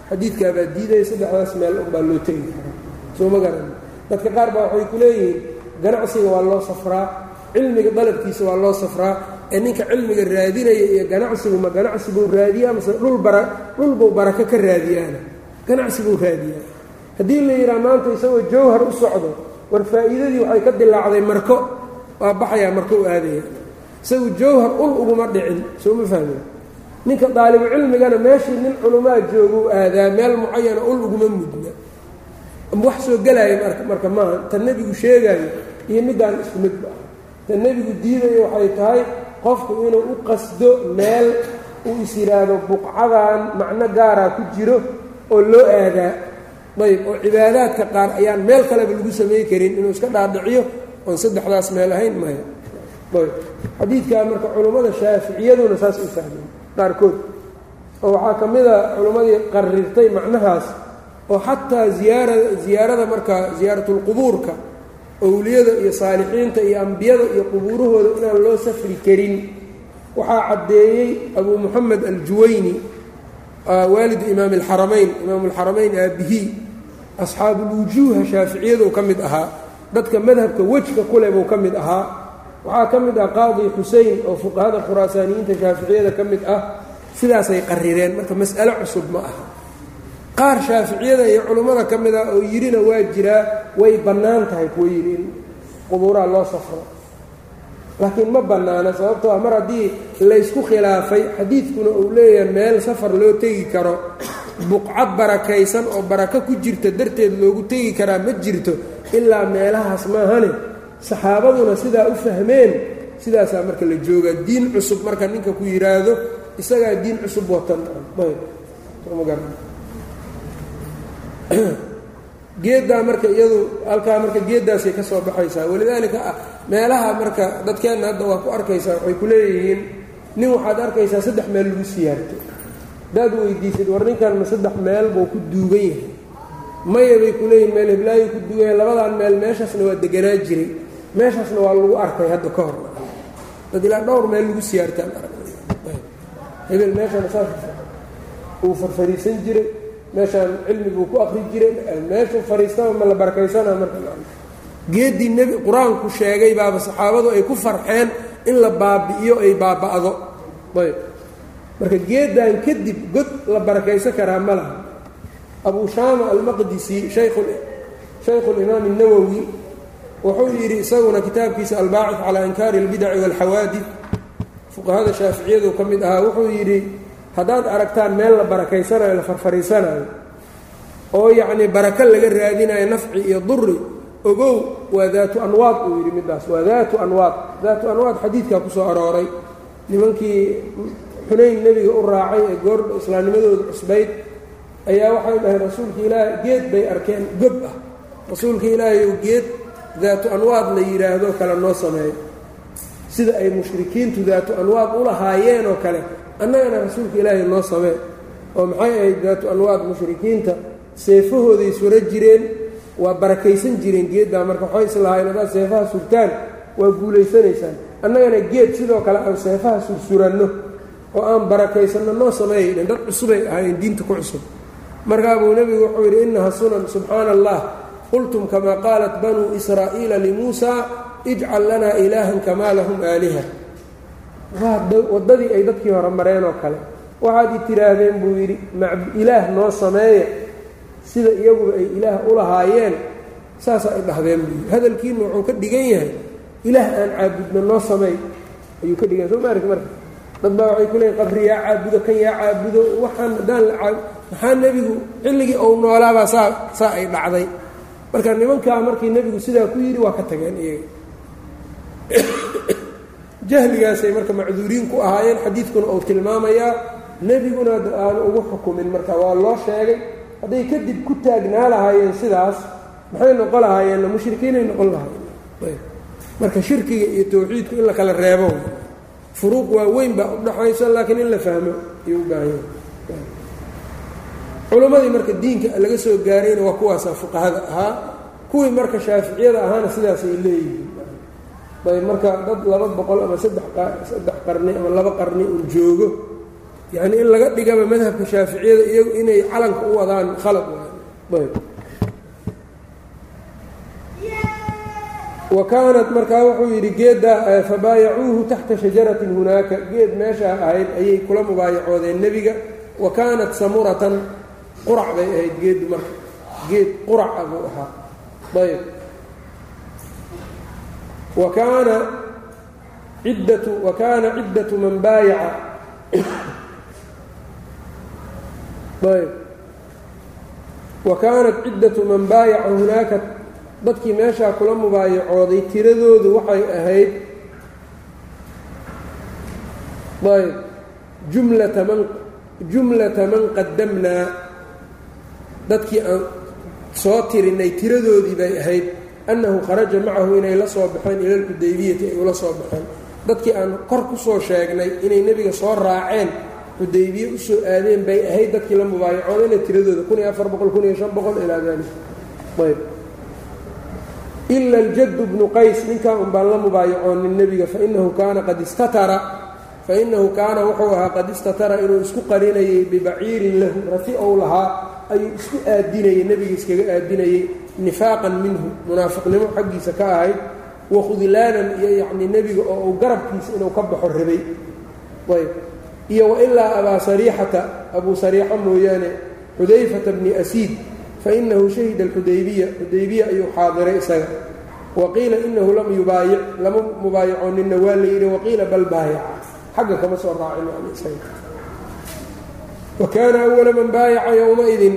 S1: xadiidkaabaa diidaya saddexdaas meel unbaa loo tegi karaa. Soo ma garan. Dadka qaar baa waxay ku leeyihiin ganacsiga waa loo safraa cilmiga dalabkiisa waa loo safraa ee ninka cilmiga raadinaya iyo ganacsigu ma ganacsiguu raadiyaa mase dhul bara dhulbuu barako ka raadiyaana ganacsiguu raadiyaa. Haddii la yidhaha maanta isagoo jawhar u socdo war faa'iidadii waxay ka dilaacday marko waa baxayaa marko u aadaya. Isagu jawhar ul uguma dhicin soo ma fahmeen ninka daalibu cilmigana meeshii nin culumaa jooguu aadaa meel mucayana ul uguma mudna wax soo gelaayo marka marka maaha ta nebigu sheegaayo iyo middaan isku midba ah ta nebigu diidayo waxay tahay qofku inuu u qasdo meel uu is yidhaahdo buqcadan macno gaaraa ku jiro oo loo aadaa. Ayb oo cibaadaadka qaar ayaan meel kaleba lagu samey karin inuu iska dhaadhiciyo oon saddexdaas meel ahayn maya ayb xadiidkaa marka culummada shaaficiyaduna saas u fahmeen qaarkood. Oo waxaa ka mid a culummadii qarirtay macnahaas oo xataa ziyaara ziyaarada marka ziyaaratulqubuurka owliyada iyo saalixiinta iyo ambiyada iyo qubuurahooda inaan loo safri karin. Waxaa caddeeyey abuu moxamed aljuwayni waalidu imaami alxaramayn imaamu alxaramayn aabihii asxaabulwujuuha shaaficiyadu ka mid ahaa dadka madhabka wejka kule buu ka mid ahaa. Waxaa ka mid ah qaadi xusein oo fuqahada khuraasaaniyiinta shaaficiyada ka mid ah sidaasay qarireen marka mas'alo cusub ma aha qaar shaaficiyada iyo culummada ka mid ah oo yidhina waa jiraa way bannaan tahay kuwa yidhi in qubuuraha loo safro. Laakiin ma bannaana sababtoo ah mar haddii laysku khilaafay xadiidkuna uu leeyahay meel safar loo tegi karo buqcad barakaysan oo barako ku jirta darteed loogu tegi karaa ma jirto ilaa meelahaas maahane saxaabaduna sidaa u fahmeen sidaasaa marka la joogaa. Diin cusub marka ninka ku yidhaahdo isagaa diin cusub watan geeddaa marka iyadu halkaa marka geeddaasay ka soo baxaysaa. Walidaalika meelaha marka dadkeenna hadda waa ku arkaysaa waxay ku leeyihiin nin waxaad arkaysaa saddex meel lagu siyaarto hadaad weydiisid war ninkan ma saddex meel buu ku duugan yahay. Maya bay ku leeyihiin meel hiblaayu ku duugan yahay. Labadan meel meeshaasna waa deganaa jiray. Meeshaasna waa lagu arkay hadda ka hor. Dad ilaa dhowr meel lagu siyaartaan hebel meeshana saas uu farfariisan jiray meeshaan cilmi buu ku akri jiray meeshuu fariistaba ma la barakaysana marka geeddii nebi qur-aanku sheegay baaba saxaabadu ay ku farxeen in la baabi'iyo ay baaba'do ayb marka geeddan kadib god la barakaysan karaa ma laha abu shaama almaqdisi shaykhulimaam الnawowi wuxuu yidhi isaguna kitaabkiisa albaacid calaa inkaari اlbidaci wاlxawaadid fuqahada shaaficiyadu ka mid ahaa wuxuu yidhi haddaad aragtaan meel la barakaysanayo la farfariisanayo oo yacnii barako laga raadinayo nafci iyo duri ogow waa daatu anwaad uu yidhi middaas. Waa daatu anwaad. Daatu anwaad xadiidkaa ku soo arooray. Nimankii xunayn nebiga u raacay ee goor islaamnimadooda cusbayd ayaa waxay dhahay rasuulka ilaahay geed bay arkeen gob ah. Rasuulka ilaahay ou geed daatu anwaad la yidhaahdo kale noo sameeyo sida ay mushrikiintu daatu anwaad u lahaayeen oo kale annagana rasuulka ilaahay noo samee oo maxay ahayd daatu anwaad mushrikiinta? Seefahooday sura jireen waa barakaysan jireen geeddaa marka waxay islahaayeen haddaad seefaha surtaan waa guulaysanaysaan annagana geed sidoo kale aan seefaha sursuranno oo aan barakaysanno noo sameeyaydhen dad cusubay ahaayeen diinta ku cusub. Markaa buu nebigu wuxuu yidhi innaha sunan subxaana allah qultum kamaa qaalat banuu israa'iila limuusaa ijcal lanaa ilaahan kamaa lahum aaliha waddadii ay dadkii hore mareen oo kale. Waxaad i tidhaahdeen buu yidhi ilaah noo sameeya sida iyaguba ay ilaah u lahaayeen. Saasaa ay dhahdeen buu yidhi. Hadalkiina wuxuu ka dhigan yahay ilaah aan caabudno noo sameey. Ayuu ka dhigan. Soo maarki marka? Dad baa waxay ku leeyiin qabri yaa caabudo kan yaa caabudo. Waxaan haddaan la caab maxaa nebigu xilligii ou noolaabaa saa saa ay dhacday. Marka nimankaa markii nebigu sidaa ku yidhi waa ka tageen iyaga jahligaasay marka macduuriin ku ahaayeen xadiidkuna uu tilmaamayaa nebiguna aanu ugu xukumin marka waa loo sheegay. Hadday kadib ku taagnaa lahaayeen sidaas maxay noqon lahaayeenna? Mushrikiinay noqon lahaayeen. Marka shirkiga iyo towxiidku in la kala reebo furuuq waa weyn baa udhaxaysa laakiin in la fahmo ayuu u baahan yahay. Marka diinka laga soo gaarayna waa kuwaasaa fuqahada ahaa kuwii marka shaaficiyada ahaana sidaasay leeyihiin ayb marka dad laba boqol ama saddex qarni ama laba qarni uu joogo yacnii in laga dhigaba madhabka shaaficiyada iyagu inay calanka u wadaan khalad ayb wa kaanat markaa wuxuu yidhi geeddaa fabaayacuuhu taxta shajaratin hunaaka. Geed meeshaa ahayd ayay kula mubaayacoodeen nebiga. Wa kaanat samuratan qurac bay ahayd geeddu marka. Geed quraca buu ahaa. Ayb wa kaana ciddatu wa kaana ciddatu man baayaca. Ayb. Wa kaanat ciddatu man baayaca hunaaka dadkii meeshaa kula mubaayacooday tiradoodu waxay ahayd ayb jumlata man jumlata man qadamnaa dadkii aan soo tirinay tiradoodii bay ahayd annahu kharaja macahu inay la soo baxeen ila alxudaybiyati ay ula soo baxeen. Dadkii aan kor ku soo sheegnay inay nebiga soo raaceen xudaybiye u soo aadeen bay ahayd dadkii la mubaayacoodayna tiradooda kun iyo afar boqol kun iyo shan boqol ilaa daalik. Ayb. Ila aljaddu bnu qays ninkaa un baan la mubaayacoonin nebiga fainahu kaana qad istatara fa innahu kaana wuxuu ahaa qad istatara inuu isku qarinayey bibaciirin lahu rati ou lahaa ayuu isku aadinayey nebiga iskaga aadinayey nifaaqan minhu munaafiqnimo xaggiisa ka ahayd wa khudlaanan iyo yacnii nebiga oo uu garabkiisa inuu ka baxo rabay ayb. Iyo wailaa abaa sariixata abuu sariixa mooyaane xudayfata bni asiid fainahu shahida alxudaybiya xudaybiya ayuu xaadiray isaga. Wa qiila inahu lam yubaayic lama mubaayacoonina waa la yidhi waqiila bal baayaca xagga kama soo raacin isaga. Wa kaana awala man baayaca yowmaidin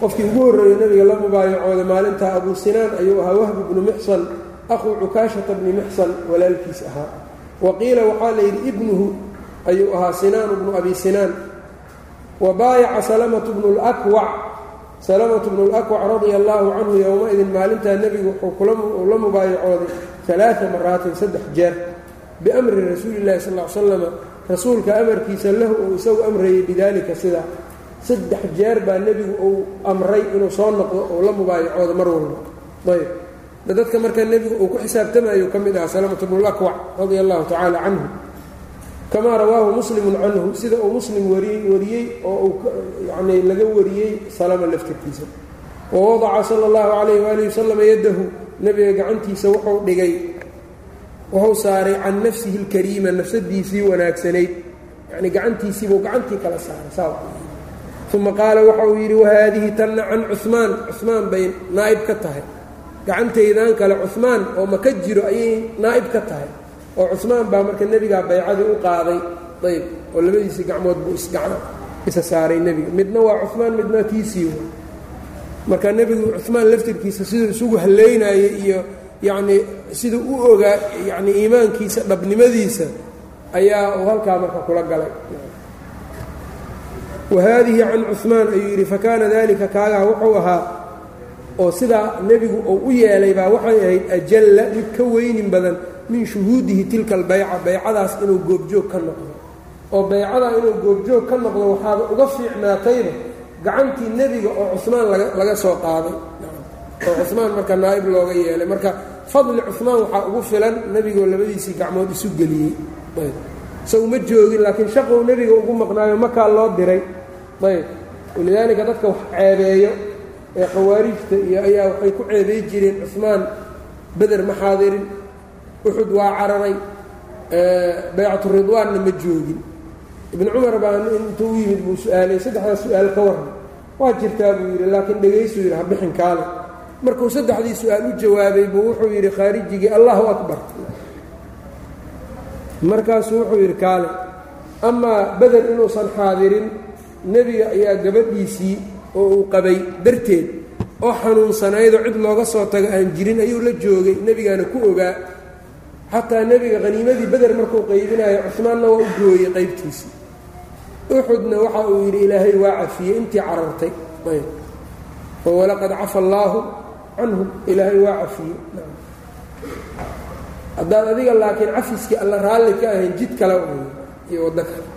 S1: qofkii ugu horreeyey nabiga la mubaayacooday maalintaa abuu sinaan ayuu ahaa wahbu bnu mixsan akhuu cukaashata bni mixsan walaalkiis ahaa. Wa qiila waxaa la yidhi ibnuhu ayuu ahaa sinaanu bnu abi sinaan. Wa baayaca salamatu bnu lkwac salamatu bnu lakwac radia allaahu canhu yowma-idin maalintaa nebigu wuxuu la mubaayacooday alaaa maraatin saddex jeer biamri rasuuli llahi sal l slama rasuulka amarkiisa lahu uu isagu amrayey bidaalika sidaa saddex jeer baa nebigu uu amray inuu soo noqdo oo la mubaayacoodo mar walba. Ayb dadka markaa nebigu uu ku xisaabtamayo ka mid aha salamatu bnu lakwac radia allahu tacaala canhu. Kamaa rawaahu muslimun canhu sida uu muslim wariyey oo uu yani laga wariyey salama laftirkiisa. Wa wadaca sala allahu calayh waalihi wasalam yaddahu nebiga gacantiisa wuxuu dhigay wuxuu saaray can nafsihi alkariima nafsadiisii wanaagsanayd. Yani gacantiisiibuu gacantii kala saaray saa uma qaala waxa uu yidhi wahaadihi tanna can cumaan cumaan bay naa'ib ka tahay gacantaydan kale cumaan oo maka jiro ayay naa'ib ka tahay oo cumaan baa marka nebigaa baycadii u qaaday ayb oo labadiisii gacmood buu isa saaray nebiga midna waa cumaan midna tiisii marka nebigu cumaan laftirkiisa siduu isugu halleynayay iyo yacnii siduu u ogaa yani iimaankiisa dhabnimadiisa ayaa uu halkaa marka kula galay wahaadihi can cumaan ayuu yidhi fakaana dalika kaagaa wuxuu ahaa oo sidaa nebigu uu u yeelay baa waxay ahayd ajalla mid ka weynin badan min shuhuudihi tilka albayca baycadaas inuu goobjoog ka noqdo oo baycadaa inuu goobjoog ka noqdo waxaaba uga fiicnaatayba gacantii nebiga oo cusmaan laga soo qaaday oo cumaan marka naa'ib looga yeelay marka fadli cumaan waxaa ugu filan nebigoo labadiisii gacmood isu geliyey isagu joogin laakiin shaqou nebiga ugu maqnaayo makaa loo diray ayb walidaalika dadka wax ceebeeyo ee khawaarijta iyo ayaa waxay ku ceebey jireen cumaan beder ma xaadirin uxud waa cararay baycatu ridwaanna ma joogin. Ibnu cumar baa intuu u yimid buu su'aalay saddexdaas su'aal ka warran. Waa jirtaa buu yidhi laakiin dhegaysuu yidhi habixin kaale. Markuu saddexdii su'aal u jawaabay buu wuxuu yidhi khaarijigii allahu akbar. Markaasuu wuxuu yidhi kaale. Amaa beder inuusan xaadirin nebiga ayaa gabadhiisii oo uu qabay darteed oo xanuunsanaydoo cid looga soo tago aan jirin ayuu la joogay nebigaana ku ogaa. Xataa nebiga haniimadii beder markuu qaybinayo cusmaanna waa u gooyey qaybtiisii uxudna waxa uu yidhi ilaahay waa cafiyey intii carartay. Oo walaqad cafa allaahu canhum ilaahay waa cafiyey. Haddaad adiga laakiin cafiskii alla raalli ka ahayn jid kale iyo waddo kale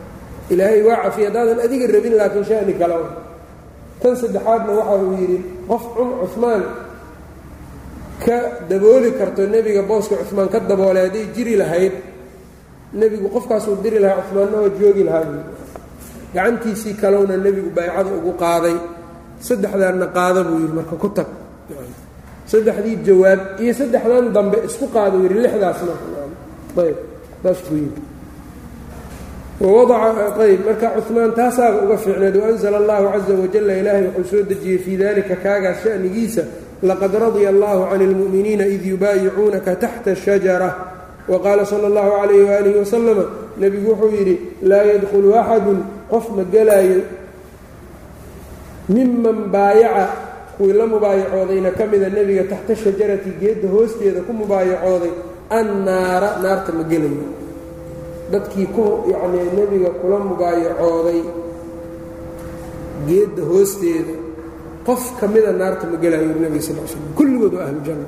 S1: ilaahay waa cafiyey haddaadan adiga rabin laakiin shani kale tan saddexaadna waxa uu yidhi qof cumaan ka dabooli karto nebiga booska cumaan ka daboolay hadday jiri lahayd nebigu qofkaasuu diri lahaa cumaanna oo joogi lahaa buu gacantiisii kalowna nebigu baycada ugu qaaday saddexdaanna qaada buu yidhi marka ku tag. Saddexdii jawaab iyo saddexdan dambe isku qaada yidhi lixdaasna. Ayb saas buu yidhi wawadaca ayb marka cumaan taasaaba uga fiicneed waanzla allahu caza wajalla ilaahay wuxuu soo dejiyey fii dalika kaagaas shanigiisa laqad radia allahu can اlmu'miniina id yubaayicuunaka taxta shajara waqaala sala اllahu calayh waalihi wasalama nebigu wuxuu yidhi laa yadkhulu axadun qof ma gelaayo miman baayaca kuwii la mubaayacoodayna ka mida nebiga taxta shajarati geedda hoosteeda ku mubaayacooday annaara naarta ma gelayo dadkii ku yacnii nebiga kula mubaayacooday geedda hoosteeda qof ka mida naarta ma gelaayo nebiga sal slam kulligood waa ahlujanna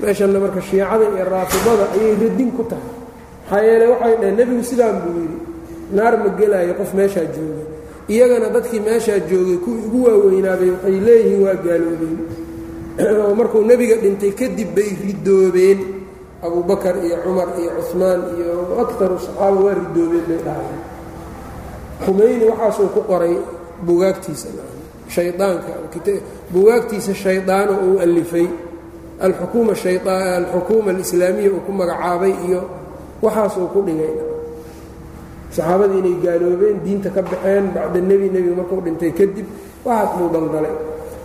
S1: meeshanna marka shiicada iyo raafidada ayay radin ku tahay. Maxaa yeele waxay dhaheen nebigu sidaan buu yidhi naar ma gelaayo qof meeshaa joogay iyagana dadkii meeshaa joogay kuwii ugu waaweynaabay waxay leeyihiin waa gaaloobeen oo markuu nebiga dhintay kadib bay ridoobeen abubakar iyo cumar iyo cuثmaan iyo akaru saxaaba waa ridoobeen bay dhahayen khumeyni waxaasuu ku qoray bugaagtiisa shaydaanka bugaagtiisa shaydaano uu alifay alxukuuma alislaamiya uu ku magacaabay iyo waxaasuu ku dhigay. Saxaabadii inay gaaloobeen diinta ka baxeen bacda nebi nebiga markuu dhintay kadib waxaas buu daldalay.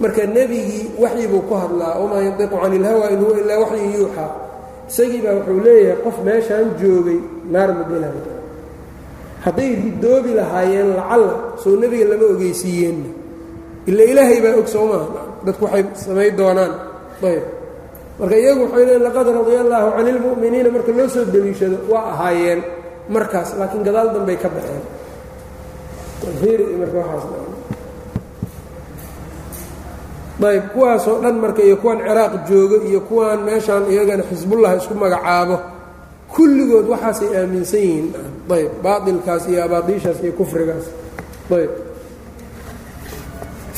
S1: Marka nebigii waxyi buu ku hadlaa wamaa yantiqu cani ilhawa in huwa ilaa waxyin yuuxaa isagii baa wuxuu leeyahay qof meeshaan joogay naar ma gelaya hadday ridoobi lahaayeen lacalla soo nebiga lama ogeysiiyeenna. Ila ilaahay baa og soo maaha dadku waxay samay doonaan. Ayb. Marka iyagu waxay leeyiin laqad radia allaahu cani ilmu'miniina marka loo soo deliishado waa ahaayeen markaas laakiin gadaal dambay ka baxeen ayb kuwaasoo dhan marka iyo kuwan ciraaq joogo iyo kuwan meeshaan iyagana xisbullah isku magacaabo. Kulligood waxaasay aaminsan yihiin. Ayb baailkaas iyo abaadiishaas iyo kufrigaas. Ayb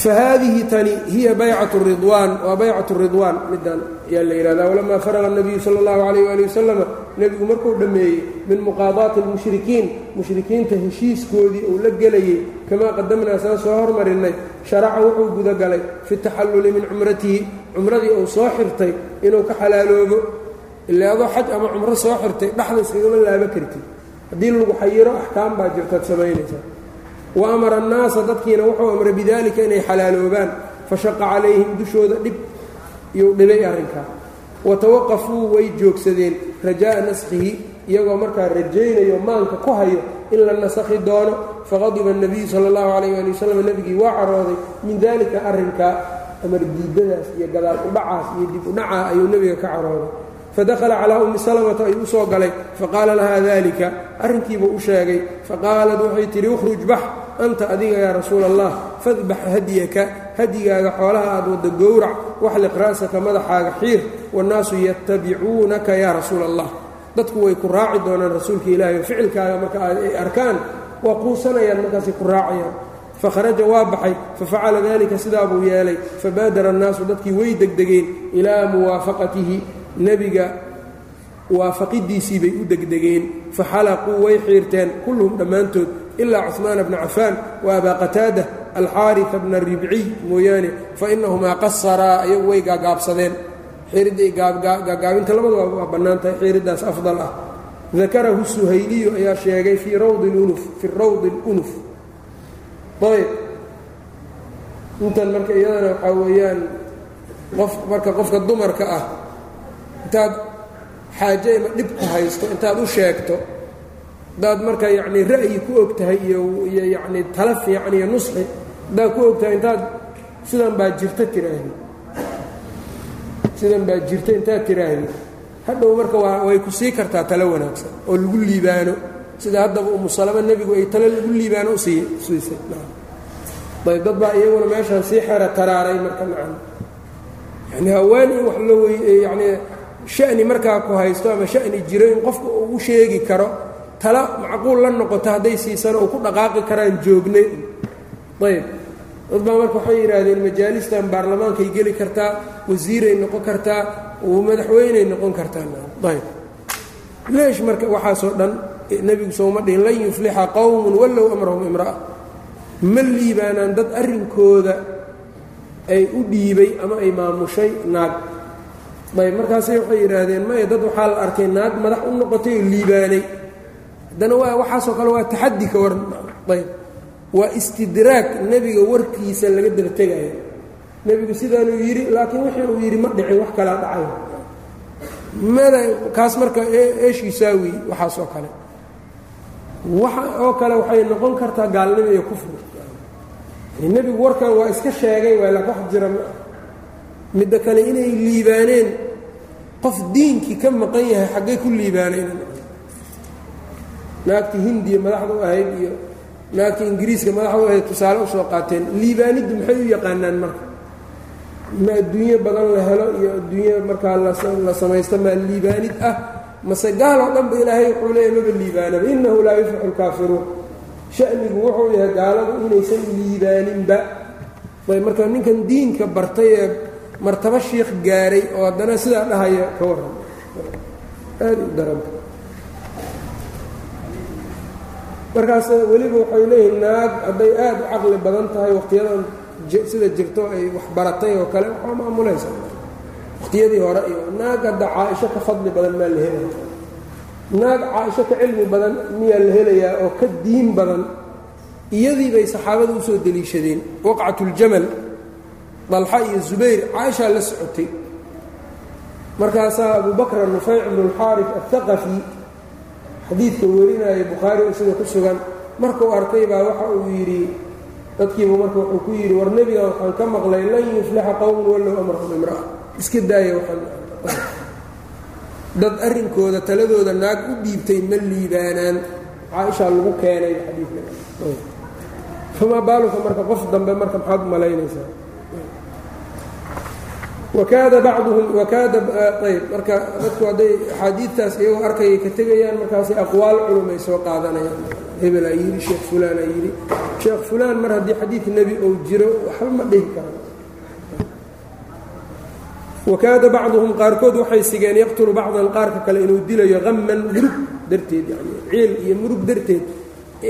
S1: fahaadihi tani hiya baycat ridwaan. Waa baycat ridwaan middan ayaa la yihahdaa walamaa faraga nabiyu sala allahu calayh waali wasalama nebigu markuu dhammeeyey min muqaadaati almushrikiin mushrikiinta heshiiskoodii uu la gelayay kamaa qadamnaa saan soo hormarinay sharaca wuxuu gudagalay fi taxalluli min cumratihi cumradii uu soo xirtay inuu ka xalaaloobo. Ila adoo xaj ama cumro soo xirtay dhexda iskagama laaba kartid haddii lagu xayiro axkaam baa jirtaad samaynaysaa wa amara annaasa dadkiina wuxuu amray bidalika inay xalaaloobaan. Fashaqa calayhim dushooda dhib iyuu dhibay arrinkaa wa tawaqafuu way joogsadeen. Rajaa'a naskhihi iyagoo markaa rajaynayo maanka ku hayo in la nasakhi doono faqadiba اnabiyu sala اllahu calayh ali wasalam nebigii waa carooday min dalika arrinkaa amar diidadaas iyo gadaal udhacaas iyo dib udhacaa ayuu nebiga ka carooday. fadakhala calaa ummi salamata ayuu u soo galay. faqaala lahaa daalika arrinkiibuu u sheegay. faqaalad waxay tidhi ukhruj bax anta adiga yaa rasuula allah fadbax hadyaka hadigaaga xoolaha aad wadda gowrac waxliq ra'saka madaxaaga xiir wannaasu yattabicuunaka yaa rasuula allah dadku way ku raaci doonaan rasuulka ilaahay oo ficilkaaga marka ay arkaan waa quusanayaan markaasay ku raacayaan. Fakharaja waa baxay. Fafacala dalika sidaa buu yeelay. Fabaadara annaasu dadkii way degdegeen ilaa muwaafaqatihi. Nebiga waafaqidiisii bay u degdegeen. Faxalaquu way xiirteen kulluhum dhammaantood ilaa cuثmaana bna cafaan wa abaa qataada alxaariثa bna ribciy mooyaane. Fainahumaa qasaraa ayagu way gaagaabsadeen. Gaagaabinta labadaba waa bannaan tahay xiiriddaas afdal ah dakarahu suhayliyu ayaa sheegay fii rawdi اlunuf fi rawdi اlunuf ayb intan marka iyadana waxaa weeyaan qof marka qofka dumarka ah intaad xaaje ima dhib ku haysto intaad u sheegto haddaad marka yacnii ra'yi ku og tahay iyo iyo yacnii tala fiican iyo nusxi haddaad ku og tahay intaad sidan baa jirta tiraahdi sidan baa jirta intaad tiraahdi hadhow marka way ku sii kartaa talo wanaagsan oo lagu liibaano. Sida haddaba umu salamo nebigu ay talo lagu liibaano u sii siisay. Ayb dad baa iyaguna meeshaan sii xera taraaray marka nacan yani hawaan in wax loo yacnii sha'ni markaa ku haysto ama sha'ni jiro in qofka uu sheegi karo tala macquul la noqoto hadday siisana uu ku dhaqaaqi karaan joognay. Ayb dad baa marka waxay yidhaahdeen majaalistan baarlamaankay geli kartaa wasiiray noqon kartaa madaxweyney noqon kartaa ayb leesh marka waxaasoo dhan nebigu sooma dhihin lan yuflixa qowmun wallow amrahum imra'a. Ma liibaanaan dad arrinkooda ay u dhiibay ama ay maamushay naag. Ayb markaasay waxay yidhaahdeen maya dad waxaa la arkay naag madax u noqotay oo liibaanay. Haddana waa waxaasoo kale waa taxadi ka waran ayb waa istidraag nebiga warkiisa laga dartegayo nebigu sidaanuu yidhi laakiin wixii uu yidhi ma dhicin wax kalaa dhacay. Mada kaas marka eeshiisaawi waxaasoo kale. Waxa oo kale waxay noqon kartaa gaalnimo iyo kufri nebigu warkan waa iska sheegay waa la wax jira midda kale inay liibaaneen qof diinkii ka maqan yahay xaggay ku liibaaneen. Naagtii hindiya madaxda u ahayd iyo naagtii ingiriiska madaxda u ahayd tusaale u soo qaateen liibaaniddu maxay u yaqaanaan marka ma adduunyo badan la helo iyo adduunyo markaa la samaysto maa liibaanid ah mase gaal oo dhanba ilaahay wuxuu leeyahy maba liibaanaba. Innahu laa yuflixu lkaafiruun shanigu wuxuu yahay gaaladu inaysan liibaaninba. Ayb marka ninkan diinka bartay ee martaba shiikh gaaray oo haddana sidaa dhahaya ka warran. Aada u daranta markaas weliba waxay leeyihiin naag hadday aada u caqli badan tahay wakhtiyadan sida jirto ay wax baratay oo kale waxaa maamulaysa wakhtiyadii hore iyo naag hadda caaisho ka fadli badan maa la helaya naag caaisho ka cilmi badan miyaa la helayaa oo ka diin badan. Iyadii bay saxaabada u soo deliishadeen. Waqcatuljamal dalxa iyo zubayr caaishaa la socotay. Markaasaa abu bakr nufayc bnu اlxaarif aلhaqafi xadiidka werinaya bukhaari oo sida ku sugan markuu arkay baa waxa uu yidhi dadkiibu marka wuxuu ku yidhi war nebigan waxaan ka maqlay lan yuflixa qowmun wallow amrahum imra'a. Iska daaya dad arrinkooda taladooda naag u dhiibtay ma liibaanaan. Caaishaa lagu keenay xadiidka. Famaa baaluka marka qof dambe marka maxaad malaynaysaa? Wakaada bacduhum wakaada ayb marka dadku hadday axaadiidtaas iyagoo arkayay ka tegayaan markaasay aqwaal culumay soo qaadanayaan hebelaa yidhi sheekh fulaanaa yidhi. Sheekh fulaan mar haddii xadiid nebi ou jiro waxba ma dhihi kara wakaada bacduhum qaarkood waxay sigeen yaqtulu bacdan qaarka kale inuu dilayo qamman murug darteed yani ciil iyo murug darteed.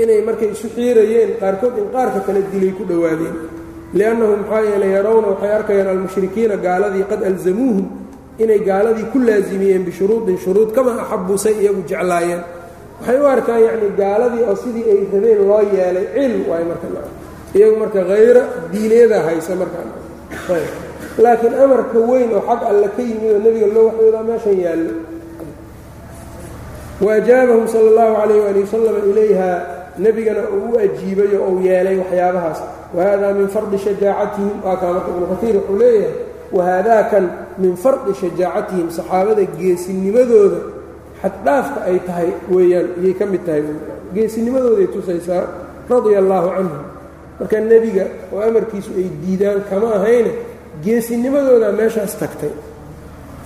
S1: Inay markay isu xiirayeen qaarkood in qaarka kale dilay ku dhowaadeen. Liannahum maxaa yeelay yarawna waxay arkayaan almushrikiina gaaladii qad alzamuuhum inay gaaladii ku laasimiyeen bishuruudin shuruud kama axabuu say iyagu jeclaayeen waxay u arkaan yacni gaaladii oo sidii ay rabeen loo yeelay cil waay marka iyagu marka hayro diineeda haysa markaa laakiin amarka weyn oo xag alle ka yimid oo nebiga loo waxyoodaa meeshan yaallo wa ajaabahum sala allahu calayh waali wasalam ilayha nebigana uu u oo uu yeelay waxyaabahaas. Wahada min fardi shajaacatihim waa kaa marka ibnu katiir wuxuu leeyahay wahadaakan min fardi shajaacatihim saxaabada geesinimadooda xaddhaafka ay tahay weeyaan iyay ka mid tahay. Geesinimadooday tusaysaa radia allaahu canhum. Marka nebiga oo amarkiisu ay diidaan kama ahayne geesinimadoodaa meeshaas tagtay.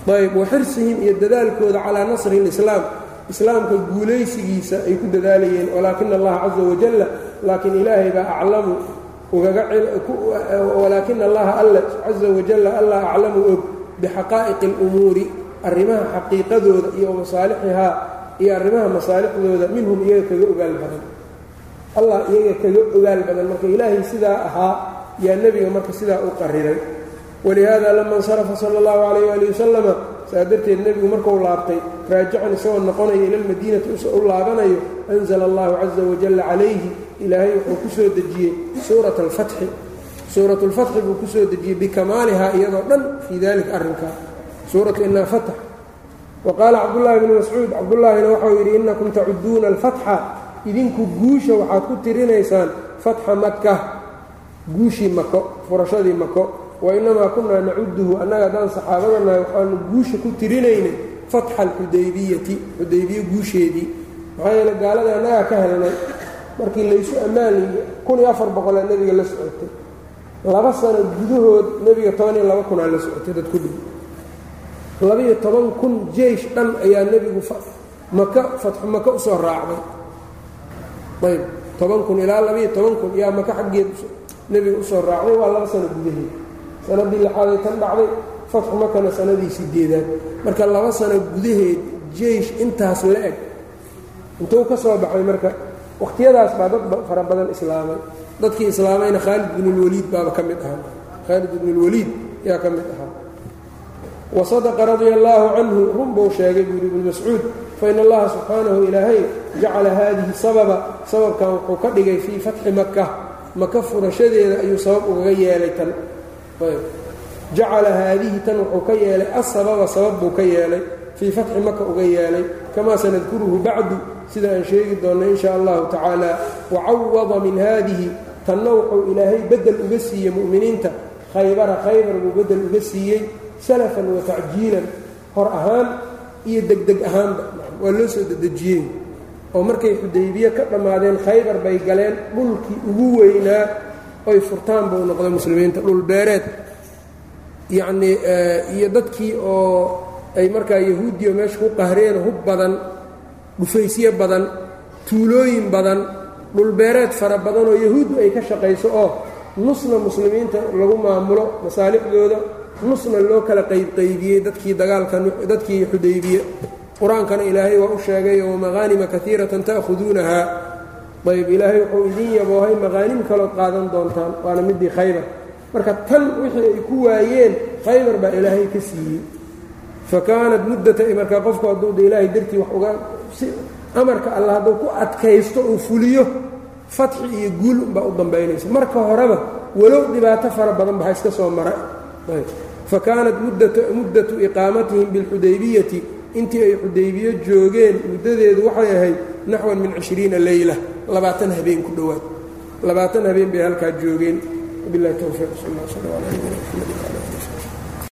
S1: Ayb wa xirsihim iyo dadaalkooda calaa nasri lislaam islaamka guulaysigiisa ay ku dadaalayeen walaakina allaha caza wajalla laakiin ilaahay baa aclamu ugaawalaakina allaha alla caza wajalla allah aclamu og bixaqaa'iqi اlumuuri arrimaha xaqiiqadooda iyo masaalixihaa iyo arrimaha masaalixdooda minhum iyaga kaga ogaal badan. Allah iyaga kaga ogaal badan. Marka ilaahay sidaa ahaa yaa nebiga marka sidaa u qariray. Walihaada lama insarafa sala اllahu calayh ali wasalama saa darteed nebigu markuu laabtay raajican isagoo noqonaya ila lmadiinati u laabanayo anzala allahu caza wajalla calayhi ilaahay wuxuu ku soo dejiyey suurat alfatxi suurat lfatxi buu ku soo dejiyey bikamaalihaa iyadoo dhan fii dalika arrinkaa suuratu inaa fatax. Wa qaala cabdullaahi bnu mascuud cabdullaahina waxau yidhi inakum tacuduuna alfatxa. Idinku guusha waxaad ku tirinaysaan fatxa maka guushii mako furashadii mako wainamaa kunaa nacuduhu annaga haddaan saxaabadanahay waxaanu guusha ku tirinaynay fatxa alxudaybiyati xudaybiye guusheedii. Maxaa yeele gaalada annagaa ka helnay markii laysu ammaaniyo kun iyo afar boqolaa nebiga la socotay. Laba sano gudahood nebiga toban iyo laba kunaa la socotay dad ku dhig labaiyo toban kun jeish dhan ayaa nebigu maka fatxu maka u soo raacday. Ayb toban kun ilaa labaiyo toban kun yaa maka xaggeed nebiga u soo raacday waa laba sano gudaheed. Sanadii lixaaday tan dhacday fatxu makana sanadii sideedaad. Marka laba sano gudaheed jeish intaas la eg. Intuu ka soo baxay marka wakhtiyadaas baa dad fara badan islaamay. Dadkii islaamayna khaalid binulwaliid baaba ka mid ahaa. Khaalid ibnulwaliid yaa ka mid ahaa wa sadaqa radia allaahu canhu run buu sheegay buu yidhi ibnu mascuud fain allaha subxaanahu ilaahay jacala haadihi sababa sababkan wuxuu ka dhigay fii fatxi maka maka furashadeeda ayuu sabab ugaga yeelay tan. Jacala haadihi tan wuxuu ka yeelay asababa sabab buu ka yeelay fii fatxi maka uga yeelay. Kamaa sanadkuruhu bacdu sida aan sheegi doonno in sha allahu tacaala wacawada min haadihi tanna wuxuu ilaahay beddel uga siiyey mu'miniinta. Khaybara khaybar buu beddel uga siiyey salafan wa tacjiilan hor ahaan iyo degdeg ahaanba. Waa loo soo dedejiyey. Oo markay xudaybiye ka dhammaadeen khaybar bay galeen dhulkii ugu weynaa oy furtaan buu noqday muslimiinta dhul beereed. Yacnii iyo dadkii oo ay markaa yahuudiya meesha ku qahreen hub badan dhufaysyo badan tuulooyin badan dhulbeereed fara badan oo yahuuddu ay ka shaqayso oo nusna muslimiinta lagu maamulo masaalixdooda nusna loo kala qaybqaybiyey dadkii dagaalka dadkii xudaybiye. Qur'aankana ilaahay waa u sheegay wamaqaanima kaiiratan ta'khuduunahaa. Ayb ilaahay wuxuu idin yaboohay maqaanim kalood qaadan doontaan waana midii khaybar. Marka tan wixii ay ku waayeen khaybar baa ilaahay ka siiyey. Fa kaanat muddata marka qofku hadduu ilaahay dartii wax uga amarka alla hadduu ku adkaysto uu fuliyo fatxi iyo guul unbaa u dambaynaysa. Marka horeba walow dhibaato fara badan baa iska soo mara fa kaanat muddatu iqaamatihim bilxudaybiyati intii ay xudaybiyo joogeen muddadeedu waxay ahayd naxwan min cishriina leyla labaatan habeen ku dhowaad labaatan habeen bay halkaa joogeen wabilahi towfiiq sal sl ala wala ali